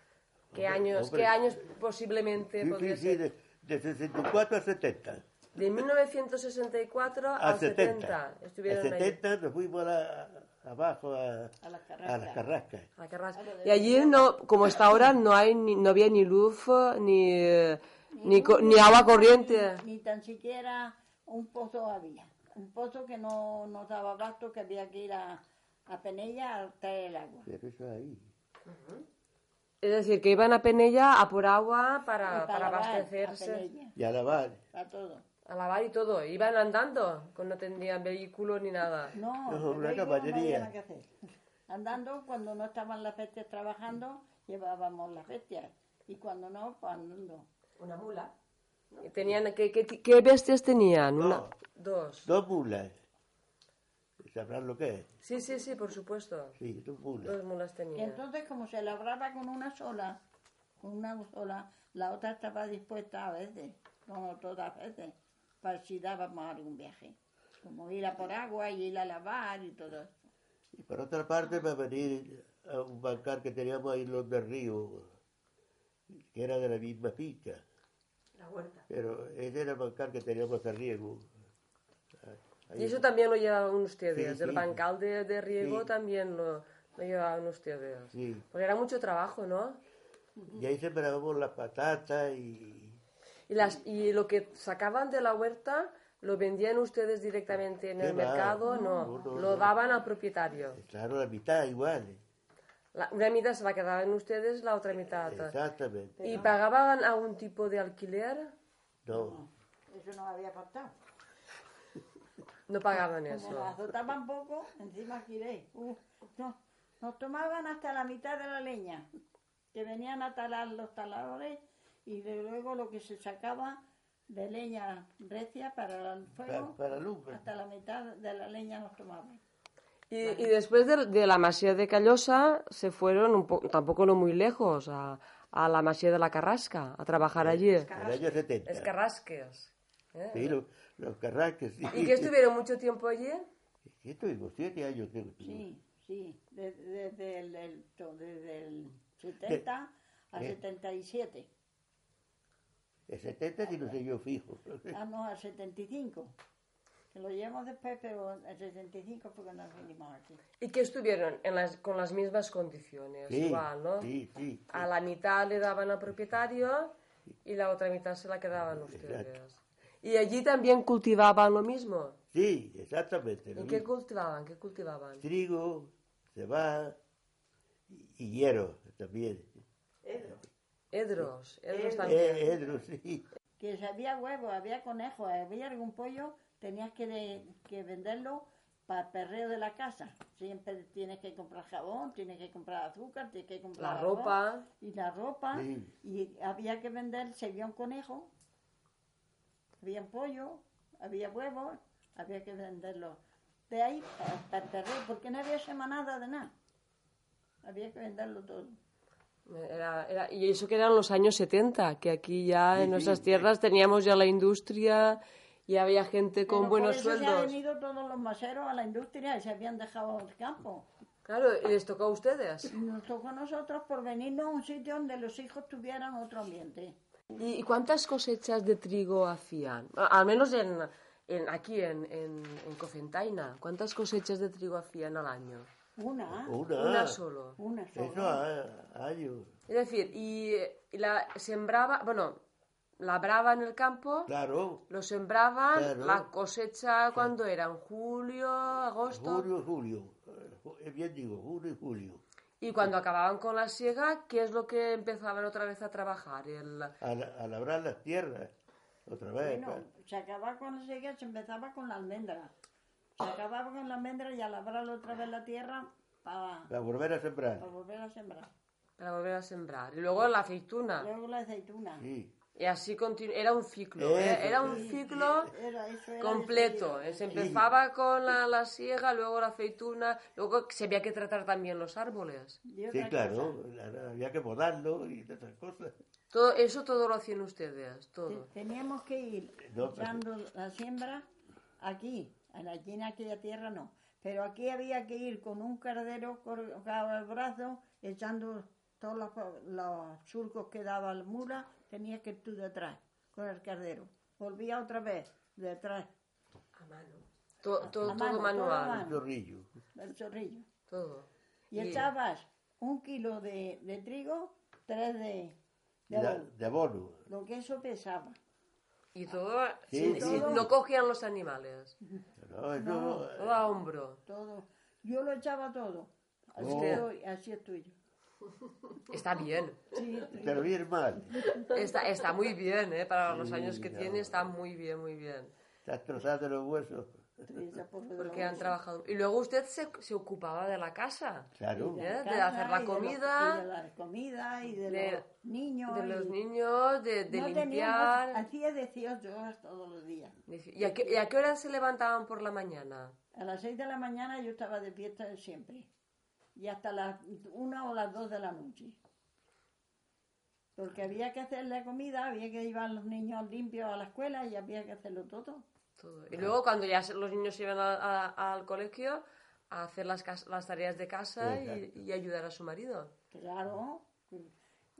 Speaker 2: ¿Qué
Speaker 6: Hombre,
Speaker 2: años,
Speaker 6: hombre.
Speaker 2: ¿qué años posiblemente
Speaker 6: Sí,
Speaker 2: podría
Speaker 6: sí, sí,
Speaker 2: ser?
Speaker 6: de, de 64 a 70.
Speaker 2: De 1964
Speaker 6: A
Speaker 2: al 70.
Speaker 6: 70.
Speaker 2: Estuvieron
Speaker 6: a
Speaker 2: allí.
Speaker 6: 70 nos fuimos a la- abajo a,
Speaker 4: A las
Speaker 6: a
Speaker 4: carrascas.
Speaker 6: las carrascas.
Speaker 2: a Carrasco. Y allí, no, como está ahora, no, hay ni, no había ni luz, ni, eh, ni, co- ni agua corriente.
Speaker 4: Ni, ni tan siquiera un pozo había. Un pozo que no nos daba abasto, que había que ir a, a Penella a traer el agua.
Speaker 6: Pero eso ahí.
Speaker 2: Es decir, que iban a Penella a por agua para, para
Speaker 4: lavar, a
Speaker 2: abastecerse,
Speaker 4: Penella,
Speaker 6: Y a lavar.
Speaker 4: para todo.
Speaker 2: a lavar y todo. Iban andando, no tenían vehículo ni nada.
Speaker 4: No,
Speaker 6: No, una caballería.
Speaker 4: No había nada que hacer. Andando, cuando no estaban las bestias trabajando, llevábamos las bestias. Y cuando no, pues andando.
Speaker 7: Una mula.
Speaker 2: Y Tenían, ¿qué, qué, qué bestias tenían? Una,
Speaker 6: Dos.
Speaker 2: dos.
Speaker 6: Dos mulas. ¿Sabrán lo que es?
Speaker 2: Sí, sí, sí, por supuesto.
Speaker 6: Sí, dos mulas.
Speaker 2: Dos mulas
Speaker 4: Y
Speaker 2: tenían.
Speaker 4: entonces, como se labraba con una sola, con una sola, la otra estaba dispuesta a veces, no todas veces, para si dábamos algún viaje. Como ir a por agua y ir a lavar y todo eso.
Speaker 6: Y por otra parte, va a venir a un bancar que teníamos ahí en los del río, que era de la misma finca.
Speaker 7: La huerta.
Speaker 6: Pero ese era el bancar que teníamos a riego. Ahí-
Speaker 2: Y eso también lo llevaban ustedes.
Speaker 6: Sí,
Speaker 2: El
Speaker 6: sí.
Speaker 2: bancal de, de riego
Speaker 6: Sí.
Speaker 2: también lo, lo llevaban ustedes.
Speaker 6: Sí.
Speaker 2: Porque era mucho trabajo, ¿no?
Speaker 6: Y ahí sembrábamos las patatas y...
Speaker 2: Y, las, y lo que sacaban de la huerta, ¿lo vendían ustedes directamente en
Speaker 6: ¿Qué
Speaker 2: el
Speaker 6: va?
Speaker 2: mercado? No,
Speaker 6: No, no,
Speaker 2: lo
Speaker 6: no.
Speaker 2: daban al propietario.
Speaker 6: Claro, la mitad igual.
Speaker 2: La- una mitad se la quedaban ustedes, la otra mitad.
Speaker 6: Exactamente.
Speaker 2: ¿Y pagaban algún tipo de alquiler?
Speaker 6: No.
Speaker 4: Eso nos había faltado.
Speaker 2: No pagaban
Speaker 4: Como
Speaker 2: eso.
Speaker 4: nos azotaban poco, encima giré. Uh, no, nos tomaban hasta la mitad de la leña, que venían a talar los taladores y de luego lo que se sacaba de leña recia para el fuego,
Speaker 6: Para, para lumbre.
Speaker 4: hasta la mitad de la leña nos tomaban.
Speaker 2: Y, y después de, de la masía de Callosa se fueron un poco, tampoco no muy lejos, a, a la masía de la Carrasca, a trabajar allí.
Speaker 6: En el año 70.
Speaker 2: Es Carrasques. ¿eh?
Speaker 6: Sí, los, los carrasques, sí.
Speaker 2: ¿Y que estuvieron mucho tiempo allí?
Speaker 6: ¿Qué tuvimos? Siete años creo.
Speaker 4: Sí, sí, desde, desde el, el- to- desde el 70 al
Speaker 6: Eh.
Speaker 4: 77.
Speaker 6: El 70 sí no sé yo fijo.
Speaker 4: Ah, no, al 75. Lo llevamos después, pero el 75 fue cuando vinimos aquí.
Speaker 2: ¿Y que estuvieron en las, con las mismas condiciones?
Speaker 6: Sí,
Speaker 2: igual, ¿no?
Speaker 6: sí, sí.
Speaker 2: A la mitad le daban al propietario y la otra mitad se la quedaban ustedes. ¿Y allí también cultivaban lo mismo?
Speaker 6: Sí, exactamente.
Speaker 2: ¿Y qué cultivaban? ¿Qué cultivaban?
Speaker 6: Trigo, cebada y, hierro también.
Speaker 2: Edros, edros también.
Speaker 6: Eh, edro, sí.
Speaker 4: Que si había huevos, había conejos, había algún pollo, tenías que, de- que venderlo para el perreo de la casa. Siempre tienes que comprar jabón, tienes que comprar azúcar, tienes que comprar
Speaker 2: La ropa.
Speaker 4: y la ropa.
Speaker 6: Sí.
Speaker 4: Y había que vender, si había un conejo, había un pollo, había huevos, había que venderlo. De ahí para el perreo, porque no había semanada de nada. Había que venderlo todo.
Speaker 2: Era, era- y eso que eran los años 70, que aquí ya en
Speaker 6: Sí,
Speaker 2: nuestras
Speaker 6: sí.
Speaker 2: tierras teníamos ya la industria y había gente con
Speaker 4: Pero
Speaker 2: buenos
Speaker 4: por eso se han
Speaker 2: sueldos.
Speaker 4: venido todos los maseros a la industria y se habían dejado el campo.
Speaker 2: Claro, y les tocó a ustedes.
Speaker 4: Nos tocó a nosotros por venirnos a un sitio donde los hijos tuvieran otro ambiente.
Speaker 2: ¿Y, cuántas cosechas de trigo hacían? A- Al menos en, en- aquí en, en, en Cofentaina. ¿Cuántas cosechas de trigo hacían al año?
Speaker 4: Una,
Speaker 6: Una.
Speaker 2: Una solo.
Speaker 4: una
Speaker 6: Eso
Speaker 4: sola.
Speaker 6: a, años.
Speaker 2: Es decir, y, y la sembraba, bueno, labraban el campo,
Speaker 6: Claro.
Speaker 2: lo sembraban,
Speaker 6: Claro.
Speaker 2: la cosecha cuando era en julio, agosto,
Speaker 6: Julio, julio. Eh, Bien digo, julio y julio.
Speaker 2: y cuando acababan con la siega, ¿qué es lo que empezaban otra vez a trabajar? El,
Speaker 6: A, la- a labrar las tierras. Otra vez.
Speaker 4: Bueno, se acababa con la sequía, se empezaba con la almendra. Se acababa con la almendra y a labrar otra vez la tierra para,
Speaker 6: Para volver a sembrar.
Speaker 4: para volver a sembrar.
Speaker 2: para volver a sembrar. Y luego la aceituna.
Speaker 4: Luego la aceituna.
Speaker 6: Sí.
Speaker 2: Y así Era un ciclo,
Speaker 6: Eso,
Speaker 2: ¿eh? era un ciclo
Speaker 4: Era, eso era
Speaker 2: completo. Se empezaba con la, la siega, luego la aceituna, luego se había que tratar también los árboles.
Speaker 6: Sí, claro.
Speaker 4: cosa,
Speaker 6: Había que podarlo y esas cosas.
Speaker 2: Todo, eso todo lo hacían ustedes,
Speaker 4: te-
Speaker 2: todo.
Speaker 4: teníamos que ir
Speaker 6: No, pues-
Speaker 4: echando la siembra aquí, allí en aquella tierra no. Pero aquí había que ir con un cardero colgado al brazo, echando todos los, los surcos que daba la mula, tenías que ir tú detrás, con el cardero. Volvía otra vez, detrás,
Speaker 2: A mano. To- to-
Speaker 4: A
Speaker 2: todo
Speaker 4: mano, todo a
Speaker 2: manual,
Speaker 4: mano.
Speaker 6: Un chorrillo.
Speaker 4: del zorrillo.
Speaker 2: todo.
Speaker 4: Y echabas un kilo de, de trigo, tres de, de
Speaker 6: De,
Speaker 4: abono.
Speaker 6: de abono.
Speaker 4: Lo que eso pesaba.
Speaker 2: Y todo,
Speaker 6: Sí,
Speaker 2: sin-
Speaker 6: sí.
Speaker 2: cogían los animales,
Speaker 6: No, eso,
Speaker 2: todo a hombro.
Speaker 4: todo. Yo lo echaba todo. Así,
Speaker 6: Oh.
Speaker 4: estoy, así estoy yo.
Speaker 2: Está bien,
Speaker 4: Sí,
Speaker 6: pero bien mal.
Speaker 2: está, está muy bien, ¿eh? Para los
Speaker 6: Sí,
Speaker 2: años que
Speaker 6: no.
Speaker 2: tiene está muy bien, muy bien.
Speaker 6: Estás trozando los huesos.
Speaker 4: de
Speaker 2: Porque han trabajado. Y luego usted se, se ocupaba de la casa,
Speaker 6: Claro.
Speaker 2: ¿eh?
Speaker 4: la
Speaker 2: de hacer la
Speaker 4: y de
Speaker 2: comida,
Speaker 4: y de la comida y de,
Speaker 2: de-
Speaker 4: los niños.
Speaker 2: de los niños, de, de
Speaker 4: No
Speaker 2: limpiar.
Speaker 4: teníamos- hacía 18 horas todos los días.
Speaker 2: ¿Y a, qué, y a qué hora se levantaban por la mañana?
Speaker 4: A las 6 de la mañana yo estaba de fiesta de siempre. Y hasta las 1 o las 2 de la noche. Porque había que hacer la comida, había que llevar a los niños limpios a la escuela y había que hacerlo todo.
Speaker 2: Todo. Y luego cuando ya se- los niños iban a- a- al colegio, a hacer las, las tareas de casa y, ayudar a su marido.
Speaker 4: Claro.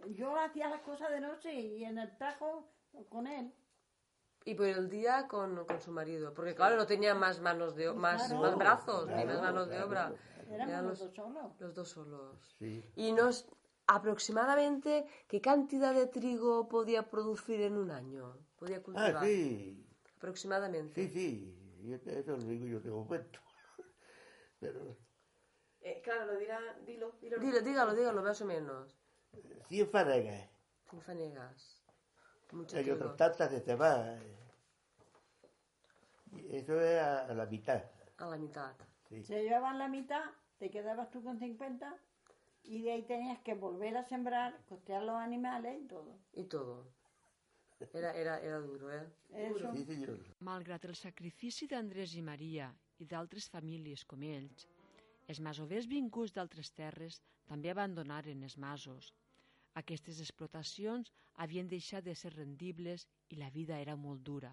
Speaker 4: Yo hacía las cosas de noche y en el tajo con él.
Speaker 2: Y por el día con, con su marido. Porque claro, no tenía más manos de o- más,
Speaker 4: Claro.
Speaker 2: más brazos, ni más manos de
Speaker 6: claro.
Speaker 2: obra.
Speaker 4: Éramos
Speaker 2: Eran
Speaker 4: los
Speaker 2: los,
Speaker 4: dos solos.
Speaker 2: los dos solos.
Speaker 6: Sí.
Speaker 2: Y nos aproximadamente qué cantidad de trigo podía producir en un año. Podía cultivar.
Speaker 6: Ah, sí.
Speaker 2: Aproximadamente.
Speaker 6: Sí, sí. Yo te- eso lo digo yo de momento. Pero
Speaker 7: Eh, claro, lo dirá, dilo, dilo.
Speaker 2: Dilo, dígalo, dígalo, más o menos.
Speaker 6: 100 fanegas.
Speaker 2: Sin fanegas. Mucho
Speaker 6: Hay otras tantas de cebada. Y Eso es a, a la mitad.
Speaker 2: A la mitad.
Speaker 6: Sí.
Speaker 4: Se llevaban la mitad, te quedabas tú con 50 y de ahí tenías que volver a sembrar, costear los animales y todo.
Speaker 2: Y todo. Era, era, era duro, eh?
Speaker 4: Eso.
Speaker 6: Sí, señor.
Speaker 1: Malgrat el sacrifici d'Andrés i Maria i d'altres famílies com ells, Els masovers vinguts d'altres terres també abandonaren els masos. Aquestes explotacions havien deixat de ser rendibles i la vida era molt dura.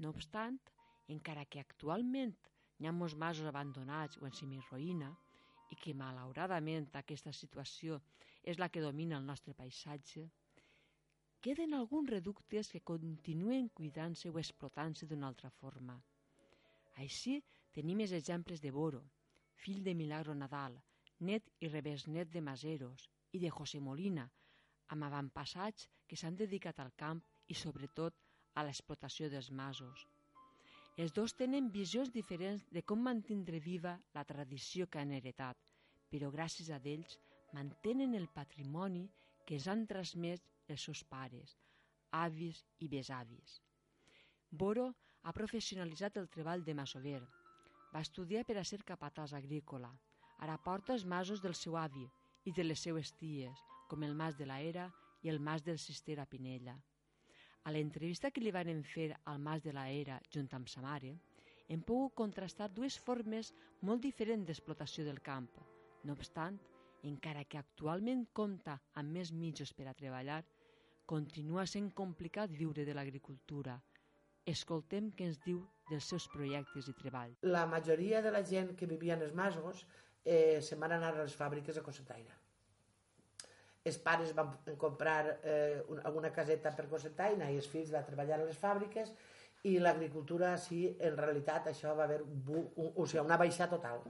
Speaker 1: No obstant, encara que actualment hi ha molts masos abandonats o en semiruïna, i que malauradament aquesta situació és la que domina el nostre paisatge, queden alguns reductes que continuen cuidant-se o explotant-se d'una altra forma. Així tenim els exemples de Boro, fill de Milagro Nadal, net i rebesnet de Maseros, i de José Molina, amb avantpassats que s'han dedicat al camp i sobretot a l'explotació dels masos. Els dos tenen visions diferents de com mantindre viva la tradició que han heretat, però gràcies a ells mantenen el patrimoni que ens han transmès els seus pares, avis i besavis. Boro ha professionalitzat el treball de masover. Va estudiar per a ser capatàs agrícola. Ara porta els masos del seu avi i de les seues ties, com el mas de la Era i el mas del Cister a Pinella. A l'entrevista que li van fer al mas de la Era junt amb sa mare, hem pogut contrastar dues formes molt diferents d'explotació del camp. No obstant, encara que actualment compta amb més mitjos per a treballar, continua sent complicat viure de l'agricultura. Escoltem què ens diu dels seus projectes i treball.
Speaker 5: La majoria de la gent que vivia en els masos eh, se'n van anar a les fàbriques de Cosentaina. Els pares van comprar eh, una, alguna caseta per Cosentaina i els fills van treballar a les fàbriques i l'agricultura, sí, en realitat això va haver un, un, o sigui, una baixa total.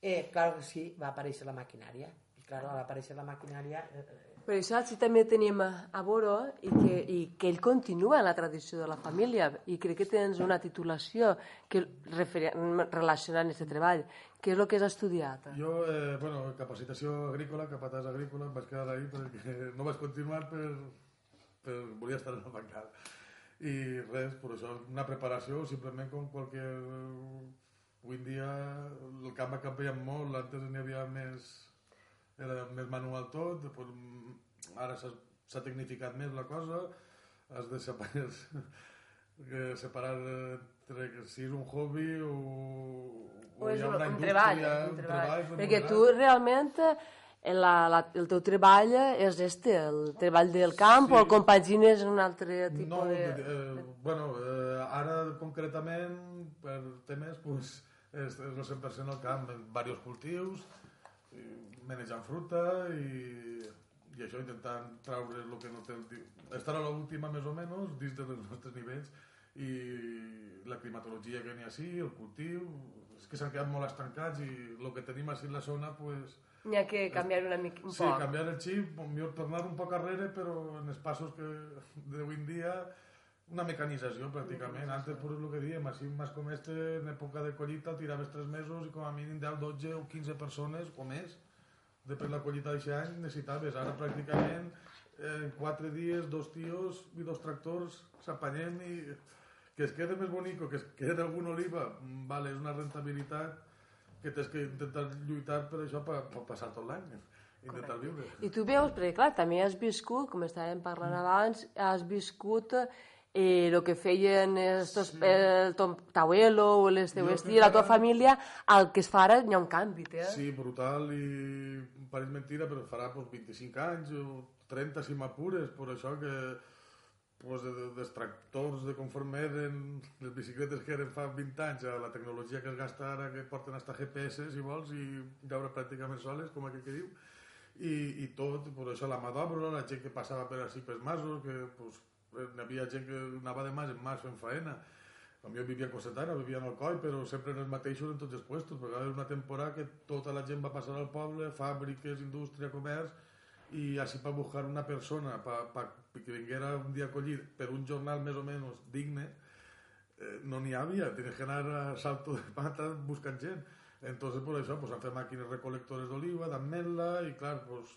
Speaker 5: Eh, clar que sí, va aparèixer la maquinària. I clar, al aparèixer la maquinària... Eh,
Speaker 2: per això sí també tenim a Boro i que, i que ell continua la tradició de la família i crec que tens una titulació que relacionant aquest treball. Què és el que has estudiat?
Speaker 8: Jo, eh, bueno, capacitació agrícola, capatàs agrícola, em vaig quedar ahí perquè no vaig continuar per, per volia estar en la bancada. I res, per això, una preparació, simplement com qualque... Avui en dia el camp ha canviat molt, antes n'hi havia més era més manual tot, després, ara s'ha tecnificat més la cosa, has de separar, separar entre si és un hobby o,
Speaker 2: o, o ha una un treball, un treball. treball perquè tu realment la, la, el teu treball és este, el treball del camp sí. o el compagines en un altre tipus
Speaker 8: no,
Speaker 2: de...
Speaker 8: Eh, bueno, eh, ara concretament per temes pues, és, és el 100% al camp, diversos cultius, manejant fruta i, i això intentant traure el que no té el... Estar a l'última més o menys dins dels nostres nivells i la climatologia que n'hi ha així, el cultiu, és que s'han quedat molt estancats i el que tenim així en la zona, pues,
Speaker 2: N'hi ha que canviar una mica, un
Speaker 8: sí,
Speaker 2: poc.
Speaker 8: Sí, canviar el xip, millor tornar un poc arrere, però en els passos que d'avui en dia una mecanització pràcticament. Antes, per el que diem, així més com este, en època de collita, tiraves 3 mesos i com a mínim 10, 12 o 15 persones o més Després la collita d'aquest any necessitaves, ara pràcticament en quatre dies dos tios i dos tractors s'apanyem i que es quede més bonic que es quede alguna oliva, vale, és una rentabilitat que tens que intentar lluitar per això per, per passar tot l'any intentar viure.
Speaker 2: I tu veus, perquè clar, també has viscut, com estàvem parlant abans, has viscut eh, el que feien estos, sí. el ton Tauelo o les teues ties, la teva família, el que es fa ara hi ha un canvi, eh?
Speaker 8: Sí, brutal i pareix mentira, però farà pues, 25 anys o 30 si m'apures, per això que pues, de, dels tractors de conforme eren les bicicletes que eren fa 20 anys a la tecnologia que es gasta ara que porten hasta GPS si vols i veure pràcticament soles com aquell que diu i, i tot, per això la mà d'obra, la gent que passava per així pels masos que pues, hi havia gent que anava de mas en mas fent faena a mi vivia a Cossetana, vivia en Alcoi, però sempre en els mateixos en tots els puestos, perquè va haver una temporada que tota la gent va passar al poble, fàbriques, indústria, comerç, i així per buscar una persona pa, vinguera un dia acollit per un jornal més o menys digne, eh, no n'hi havia, tenies que anar a salto de pata buscant gent. Entonces, por això, pues, han fet màquines recolectores d'oliva, d'ametla, i clar, pues,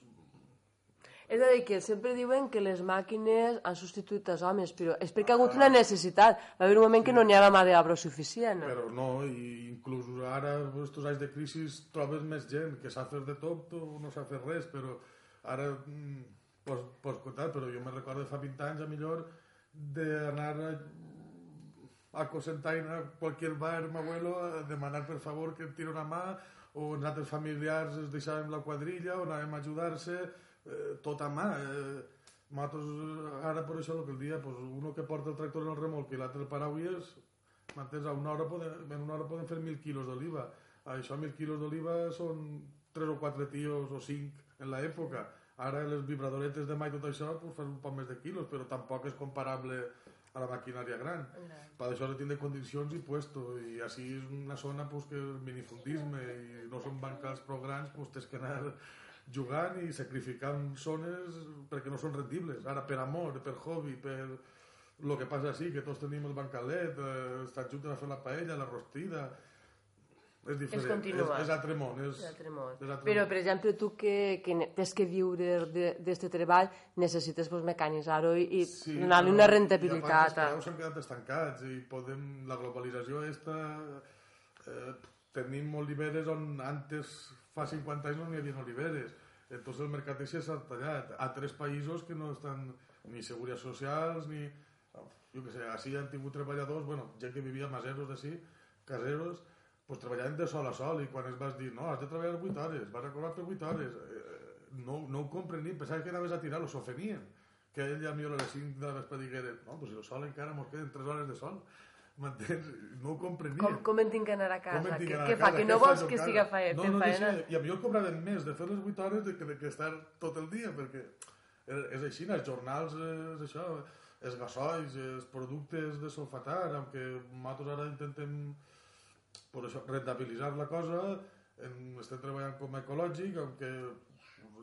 Speaker 2: és a dir, que sempre diuen que les màquines han substituït els homes, però és perquè ha hagut una necessitat. Va haver un moment sí. que no n'hi havia mà d'obra suficient.
Speaker 8: Però no, i inclús ara, aquests anys de crisi, trobes més gent que s'ha fet de tot o no s'ha fet res, però ara mm, pots, pots comptar, però jo me recordo fa 20 anys, a millor, d'anar a, a Cosentaina, a qualsevol bar, mi abuelo, a demanar per favor que em tiri una mà o els altres familiars es deixàvem la quadrilla o anàvem a ajudar-se, eh, tot a mà. Eh, nosaltres, ara per això, el que el dia, pues, uno que porta el tractor en el remolc i l'altre el parauies, m'entens? A una hora poden, en una hora poden fer mil quilos d'oliva. Això, mil quilos d'oliva són tres o quatre tios o cinc en l'època. Ara les vibradoretes de mà i tot això pues, fan un poc més de quilos, però tampoc és comparable a la maquinària gran.
Speaker 7: Gran.
Speaker 8: Per això se tiene condicions i puesto. I així és una zona pues, que és minifundisme i no són bancals prou grans, pues, tens que anar jugant i sacrificant zones perquè no són rendibles. Ara, per amor, per hobby, per el que passa així, que tots tenim el bancalet, eh, estan junts a fer la paella, la rostida... És diferent, és,
Speaker 2: continuat.
Speaker 8: és altre món. És,
Speaker 2: L'altre món.
Speaker 8: és altre
Speaker 2: Però,
Speaker 8: món.
Speaker 2: per exemple, tu que, que tens que viure d'aquest treball, necessites pues, mecanitzar-ho i, i
Speaker 8: Sí,
Speaker 2: donar-li una
Speaker 8: I a
Speaker 2: rentabilitat.
Speaker 8: part, els s'han quedat estancats i podem, la globalització esta, eh, tenim oliveres on antes, fa 50 anys no n'hi havia oliveres. Entonces el mercat així s'ha tallat. A tres països que no estan ni seguretats socials, ni... Jo què sé, així han tingut treballadors, bueno, gent que vivia maseros d'ací, caseros, pues treballaven de sol a sol i quan es vas dir, no, has de treballar 8 hores, vas a cobrar per 8 hores, eh, no, no ho comprenien, pensaven que anaves a tirar, los ofenien que ell ja millor a les 5 de la vespre diguera no, pues el sol encara mos queden 3 hores de sol m'entens? No ho comprenia
Speaker 2: Com, com en tinc que anar a casa? Què,
Speaker 8: anar a
Speaker 2: què fa? Que
Speaker 8: Què
Speaker 2: no vols que siga faena?
Speaker 8: no, no,
Speaker 2: faena?
Speaker 8: deixa, i a millor cobraven més de fer les 8 hores de que, de que estar tot el dia perquè és, així, els jornals és això, els gasoils els productes de sulfatar aunque nosaltres ara intentem per això, rentabilitzar la cosa en, estem treballant com a ecològic aunque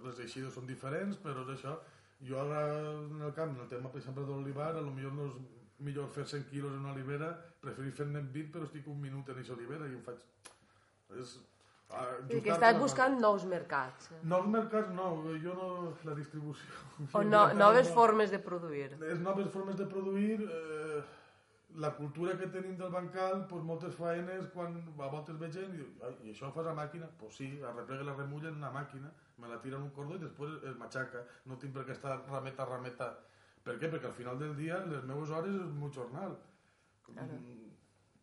Speaker 8: les eixides són diferents però és això jo ara en el camp, en el tema per exemple de l'olivar a lo millor no és millor fer 100 quilos en una olivera preferir fer-ne 20 però estic un minut en aquesta olivera i em faig és, ah,
Speaker 2: I que estàs
Speaker 8: la
Speaker 2: buscant nous mercats.
Speaker 8: Nous mercats no, jo no... La distribució.
Speaker 2: O no, noves
Speaker 8: no.
Speaker 2: formes de produir.
Speaker 8: Les noves formes de produir, eh, la cultura que tenim del bancal, pues, moltes faenes, quan a voltes veig gent i diu, "Ai, i això ho fas a màquina? Pues sí, arreplega la remulla en una màquina, me la tira en un cordó i després es matxaca. No tinc per què estar rameta, rameta. Per què? Perquè al final del dia les meves hores és un jornal.
Speaker 2: Claro.
Speaker 8: Mm,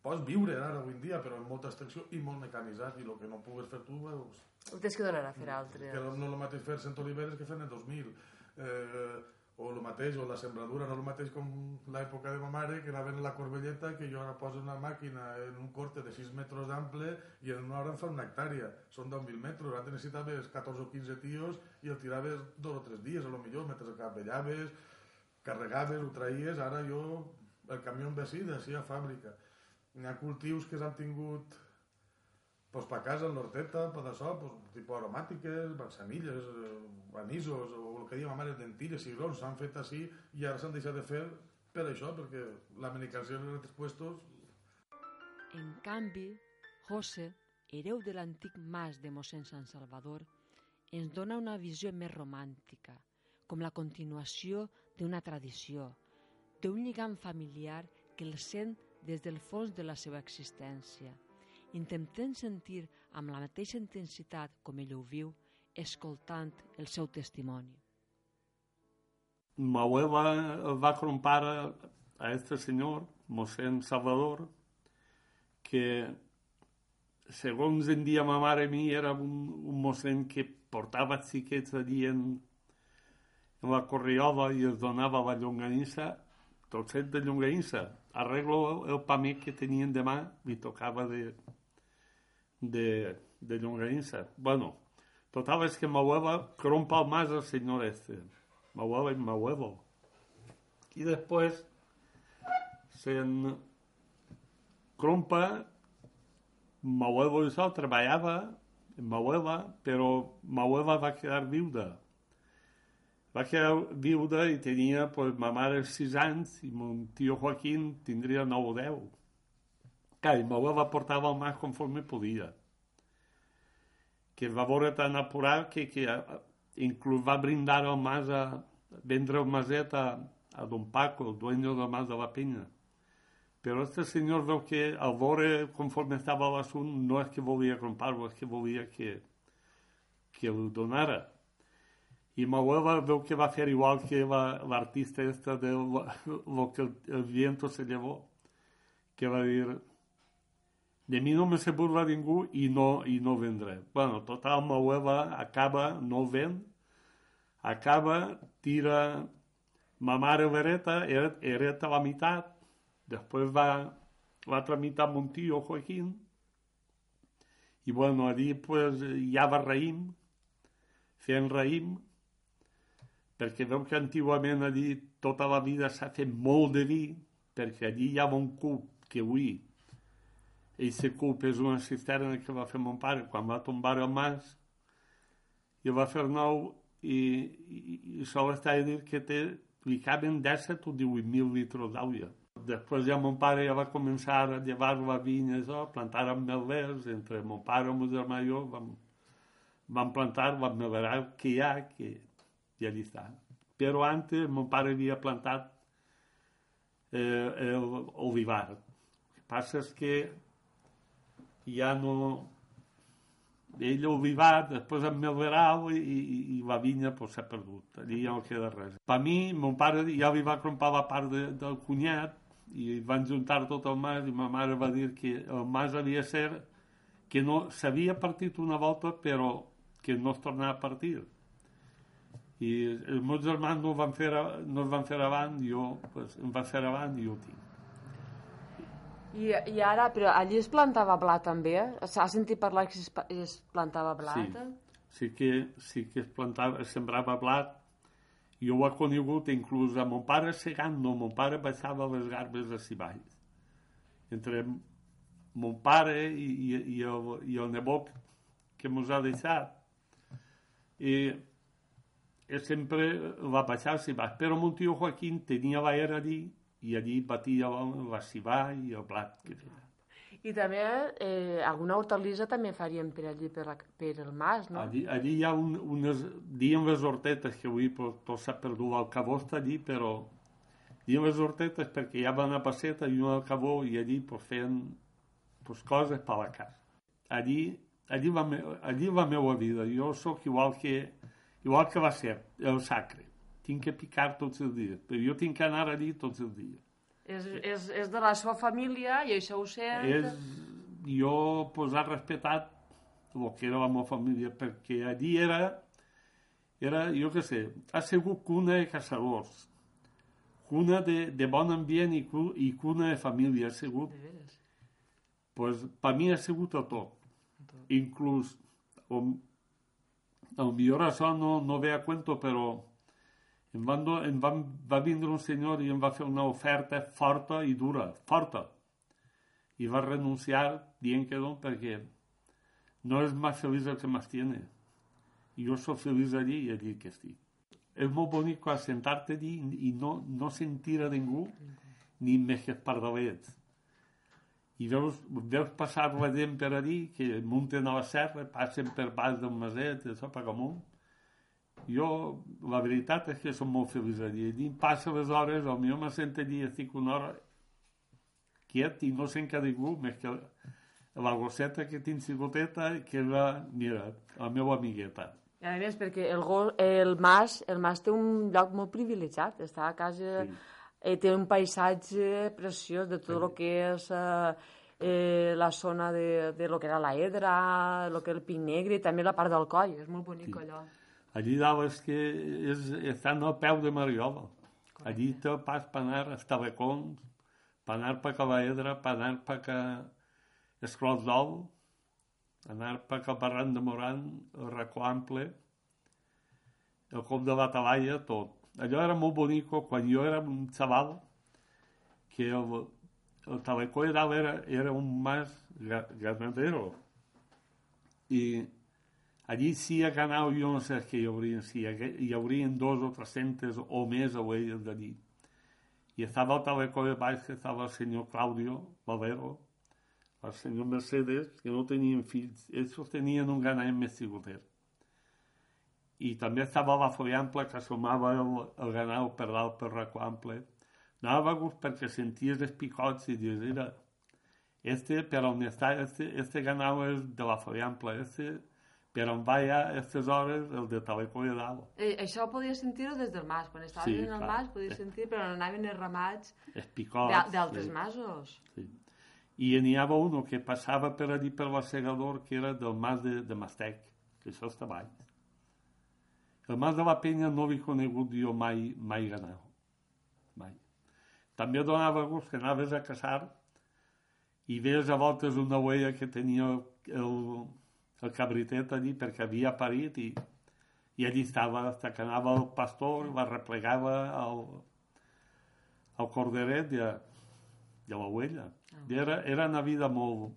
Speaker 8: Pots viure ara, avui en dia, però amb molta extensió i molt mecanitzat, i el que no pugues fer tu, veus,
Speaker 2: Ho tens que donar a fer altre.
Speaker 8: que no és el mateix fer 100 oliveres que fer en 2.000 eh, o el mateix, o la sembradura no el mateix com l'època de ma mare que anaven a la corbelleta que jo ara poso una màquina en un corte de 6 metres d'ample i en una hora em fa una hectàrea són 10.000 metres, antes necessitaves 14 o 15 tios i el tiraves dos o tres dies a lo millor, mentre el carregaves carregaves, ho traïes ara jo el camió em ve així, d'ací a fàbrica. N'hi ha cultius que s'han tingut pues, per casa, l'horteta, per d'això, pues, tipus aromàtiques, manzanilles, eh, anisos, o el que diu ma mare, lentilles, cigrons, s'han fet així i ara s'han deixat de fer per això, perquè la medicació en aquests puestos
Speaker 1: En canvi, José, hereu de l'antic mas de mossèn Sant Salvador, ens dona una visió més romàntica, com la continuació d'una tradició, d'un lligam familiar que el sent des del fons de la seva existència. Intentem sentir amb la mateixa intensitat com ell ho viu, escoltant el seu testimoni.
Speaker 9: Mi abuela va a comprar a, a este señor, Mosén Salvador, que según en ma mare mía era un, un mosén que portava xiquets en, en la corriola i es donava la llonganissa, trosset de llonganissa. Arreglo el pamer que tenien de mà, li tocava de, de, de llonganissa. Bueno, total és que mi abuela crompa el mas al señor este. Abuela y mi abuelo. Y después se en crompa, mi abuelo y yo trabajaba, mi abuela, pero mi abuela va quedar viuda. A quedar viuda y tenía, pues, mi madre 6 años y mi tío Joaquín tendría 9 o 10. Clar, i mi abuela portava el mas conforme podia. Que va veure tan apurat que, que inclús va brindar el mas a vendre el maset a, a don Paco, el dueño del mas de la Peña. Però este senyor veu que al veure conforme estava l'assunt no és que volia comprar-lo, és que volia que, que el donara. I ma abuela veu que va fer igual que la- l'artista esta de lo, lo que el, el viento se llevó, que va dir de mi no me se burla ningú i no, i no vendré. Bueno, total, ma abuela acaba, no ven, acaba, tira ma mare l'hereta, hereta la meitat, després va l'altra meitat mon tio Joaquín, i bueno, allí pues, ja va raïm, fent raïm, perquè veu que antigament allí tota la vida s'ha fet molt de vi, perquè allí hi ha un cup que avui aquest cup és una cisterna que va fer mon pare quan va tombar el mas i el va fer nou i, i, i sol està a dir que té, li caben 17 o 18.000 litres d'aigua. Després ja mon pare ja va començar a llevar la vinya, això, plantar amb melers, entre mon pare i mon germà i jo vam, vam plantar, vam melverar que hi ha, que i allí està. Però antes mon pare havia plantat eh, olivar. El que passa és que ja no... Ell olivar, després em melverau i, i, i la vinya pues, perdut. Allí ja no queda res. Per mi, mon pare ja li va crompar la part de, del cunyat i van juntar tot el mas i ma mare va dir que el mas havia ser que no s'havia partit una volta però que no es tornava a partir i els meus germans no, van fer, no es van fer avant, jo pues, em va fer avant i jo ho tinc.
Speaker 2: I, I ara, però allí es plantava blat també? S'ha sentit parlar que es, es plantava blat?
Speaker 9: Sí, sí que, sí que es plantava, es sembrava blat. Jo ho he conegut inclús a mon pare segant, no, mon pare baixava les garbes a Ciballs. Entre mon pare i, i, i, el, i el nebot que mos ha deixat. I sempre va baixar a Ciballs. Però mon tio Joaquín tenia la era allí i allí batia la cibà i el blat que feia.
Speaker 2: I també eh, alguna hortalissa també farien per allí, per, la, per el mas, no?
Speaker 9: Allí, allí hi ha un, unes, diem les hortetes, que avui pues, tot s'ha perdut, està allí, però diem les hortetes perquè hi ha una passeta i una al cabó i allí pues, feien pues, coses per la casa. Allí, allí, va, allí va la meva vida. Jo sóc igual que, igual que va ser el sacre tinc que picar tots els dies, però jo tinc que anar allí tots els dies.
Speaker 2: És, és, és de la seva família i això ho sent...
Speaker 9: És, jo pues, he respetat el que era la meva família, perquè allí era, era jo què sé, ha sigut cuna de caçadors, cuna de, de bon ambient i, i cuna de família, ha sigut... Pues, per mi ha sigut a tot. tot. Inclús, el millor això no, no ve a cuento, però em, van, em van, va vindre un senyor i em va fer una oferta forta i dura, forta. I va renunciar dient que no, perquè no és més feliç el que m'estiene. I jo soc feliç allí i allí que estic. És molt bonic quan sentar-te allí i no, no sentir a ningú ni més que pardalets. I veus, veus passar la gent per allí, que munten a la serra, passen per baix del maset, això per amunt, jo, la veritat és que som molt feliç allí. Allí passa les hores, el millor me sent allí, estic una hora quiet i no sent que ningú, més que la gosseta que tinc cigoteta, que és la, mira, la meva amigueta.
Speaker 2: I a més, perquè el, el, mas, el mas té un lloc molt privilegiat, està a casa, sí. Eh, té un paisatge preciós de tot sí. el que és eh, eh, la zona de, de lo que era la Edra, lo que era el Pic Negre, i també la part del coll, és molt bonic sí. allò.
Speaker 9: Allí dalt és que és, estan al peu de Mariola. Allí té pas per anar a Estabecons, per anar per Cavaedra, per anar per que Esclot d'Ol, anar per que Barran de Moran, el Racó Ample, el Cop de la Talaia, tot. Allò era molt bonic quan jo era un xaval, que el, el Talecó era, era un mas ganadero. I Allí sí a Canau jo no sé què hi haurien, sí, hi haurien dos o tres centes o més ovelles d'allí. I estava el talecó de baix que estava el senyor Claudio Valero, el senyor Mercedes, que no tenien fills, ells tenien un ganat més cigoter. I també estava la Ample, que assomava el, el ganau per dalt per racó ample. Anava a gust perquè senties els picots i dius, era, este, per on està, este, este ganau és de la Ample, este per on va ja a aquestes hores el de Talecó i dalt.
Speaker 2: Eh, això podia sentir-ho des del mas, quan estaves sí, en el clar. mas podia sentir, però anaven els ramats
Speaker 9: d'altres
Speaker 2: sí. masos.
Speaker 9: Sí. i n'hi havia un que passava per allí per la segador que era del mas de, de Mastec, que això està baix. Mas de la Penya no l'he conegut jo mai, mai ganar. Mai. També donava gust que anaves a caçar i veies a voltes una ovella que tenia el, el cabritet allí perquè havia parit i, i allí estava, hasta que anava el pastor, la replegava al, al corderet de, de l'ovella.
Speaker 1: Ah.
Speaker 9: Era, era una vida molt,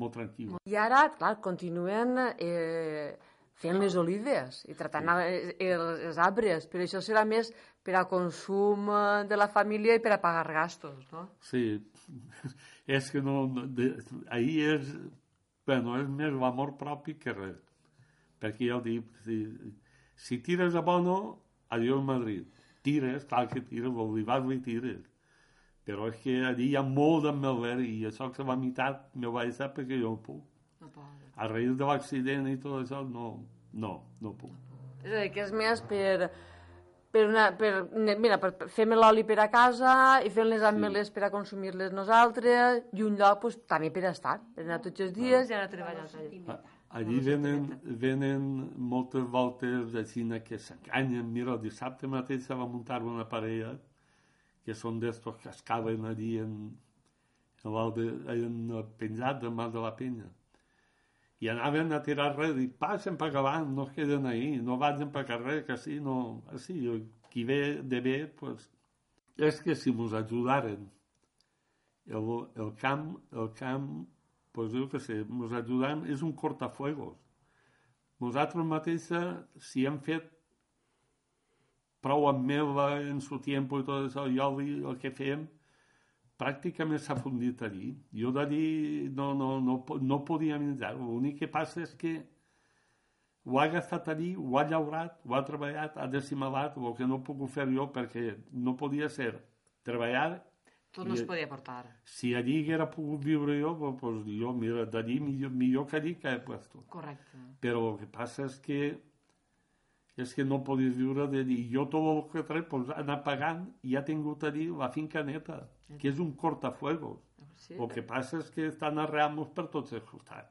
Speaker 9: molt tranquil·la.
Speaker 1: I ara, clar, continuen eh, fent les olives i tratant sí. els, els arbres, però això serà més per a consum eh, de la família i per a pagar gastos, no?
Speaker 9: Sí, és que no, no de, ahir és, bueno, és més l'amor propi que res. Perquè ja ho dic, si, si tires a Bono, adiós Madrid. Tires, clar que tires, l'olivar li tires. Però és que allí hi ha molt d'emmelver i això que la meitat me va deixar perquè jo no puc. A raïs de l'accident i tot això, no, no, no puc.
Speaker 1: És a dir, que és més per... Per una, per, mira, per, fem l'oli per a casa i fem les ameles per a consumir-les nosaltres i un lloc pues, també per a estar, per anar tots els dies i anar a treballar. allà.
Speaker 9: Allí venen, venen moltes voltes així que s'enganyen. Mira, el dissabte mateix se va muntar una parella que són d'estos que es caben allí en, en, de, en el penjat del Mas de la Penya. I anaven a tirar res i passen per avant, no es queden ahí, no vagin per carrer, que així no... Així, qui ve de bé, pues, és que si mos ajudaren el, el camp, el camp, pues jo que sé, mos ajudant és un cortafuegos. Nosaltres mateixa, si hem fet prou amb meva en su tiempo i tot això, i el que fem, pràcticament s'ha fundit allí. Jo d'allí no, no, no, no podia menjar. L'únic que passa és que ho ha gastat allí, ho ha llaurat, ho ha treballat, ha decimalat, el que no he pogut fer jo perquè no podia ser treballar
Speaker 1: Tot no es podia portar.
Speaker 9: si allí haguera pogut viure jo, pues, pues jo, mira, d'allí millor, millor que allí que he puesto.
Speaker 1: Correcte.
Speaker 9: Però el que passa és que és que no podies viure d'allí. Jo tot el que trec, pues, anar pagant i ha tingut allí la finca neta, que és un cortafuegos.
Speaker 1: Sí,
Speaker 9: El que passa és que estan arreant-nos per tots els costats.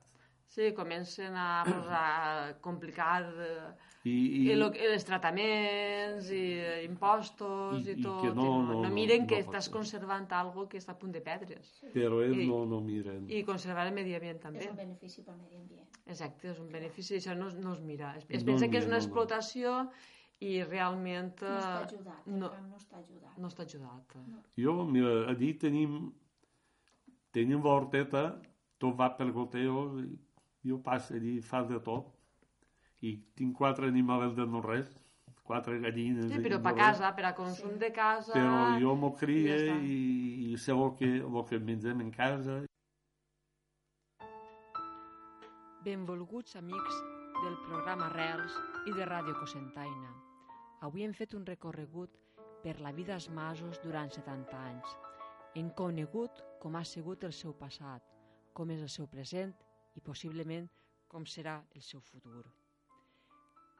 Speaker 1: sí comencen a, pues, a complicar eh,
Speaker 9: I,
Speaker 1: i,
Speaker 9: i,
Speaker 1: lo, i els trataments i eh, impostos i,
Speaker 9: I- i
Speaker 1: tot.
Speaker 9: que no-
Speaker 1: i
Speaker 9: no-
Speaker 1: no,
Speaker 9: no-
Speaker 1: miren
Speaker 9: no
Speaker 1: que
Speaker 9: pot
Speaker 1: estàs
Speaker 9: ser.
Speaker 1: conservant algo que està a punt de perdre's.
Speaker 9: però ells
Speaker 1: i-
Speaker 9: no, no miren.
Speaker 1: I conservar el medi ambient també.
Speaker 10: És un benefici pel medi ambient.
Speaker 1: Exacte, és un benefici, això no, no es mira. Es, es
Speaker 9: No
Speaker 1: pensa
Speaker 9: es
Speaker 1: que és una
Speaker 9: no, no.
Speaker 1: I realment
Speaker 10: No està
Speaker 1: eh,
Speaker 10: ajudat,
Speaker 1: no,
Speaker 10: no està ajudat.
Speaker 1: no està ajudat.
Speaker 9: Jo, mira, allí tenim, tenim l'horteta, tot va per goteos, i jo passo allí, fas de tot. I tinc quatre animals de no res, quatre gallines.
Speaker 1: Sí,
Speaker 9: i
Speaker 1: però
Speaker 9: no
Speaker 1: per
Speaker 9: res.
Speaker 1: casa, per a consum de casa...
Speaker 9: Però jo m'ho
Speaker 1: i ja
Speaker 9: crie i, i sé el que, el que mengem en casa.
Speaker 1: Benvolguts amics del programa Arrels i de Ràdio Cosentaina. Avui hem fet un recorregut per la vida als masos durant 70 anys. Hem conegut com ha sigut el seu passat, com és el seu present i possiblement com serà el seu futur.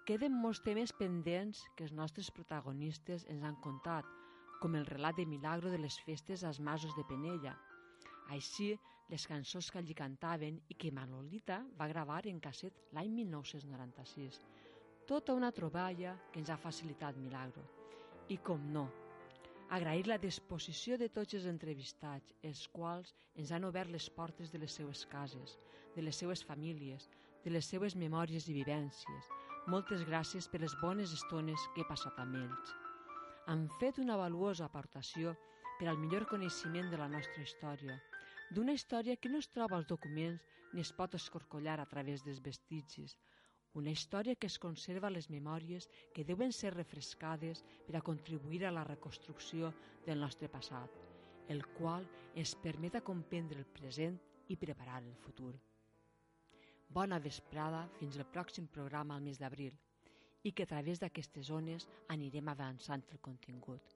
Speaker 1: Queden molts temes pendents que els nostres protagonistes ens han contat, com el relat de milagro de les festes als masos de Penella, així les cançons que allí cantaven i que Manolita va gravar en casset l'any 1996. Tota una troballa que ens ha facilitat Milagro. I com no, agrair la disposició de tots els entrevistats, els quals ens han obert les portes de les seues cases, de les seues famílies, de les seues memòries i vivències. Moltes gràcies per les bones estones que he passat amb ells. Han fet una valuosa aportació per al millor coneixement de la nostra història, d'una història que no es troba als documents ni es pot escorcollar a través dels vestigis, una història que es conserva a les memòries que deuen ser refrescades per a contribuir a la reconstrucció del nostre passat, el qual ens permet a comprendre el present i preparar el futur. Bona vesprada fins al pròxim programa al mes d'abril i que a través d'aquestes zones anirem avançant el contingut.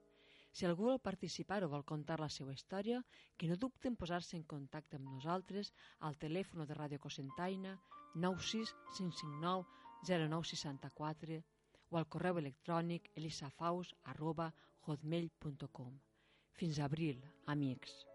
Speaker 1: Si algú vol participar o vol contar la seva història, que no dubte en posar-se en contacte amb nosaltres al telèfon de Ràdio Cosentaina 96 559 0964 o al correu electrònic elisafaus arroba hotmail.com. Fins abril, amics.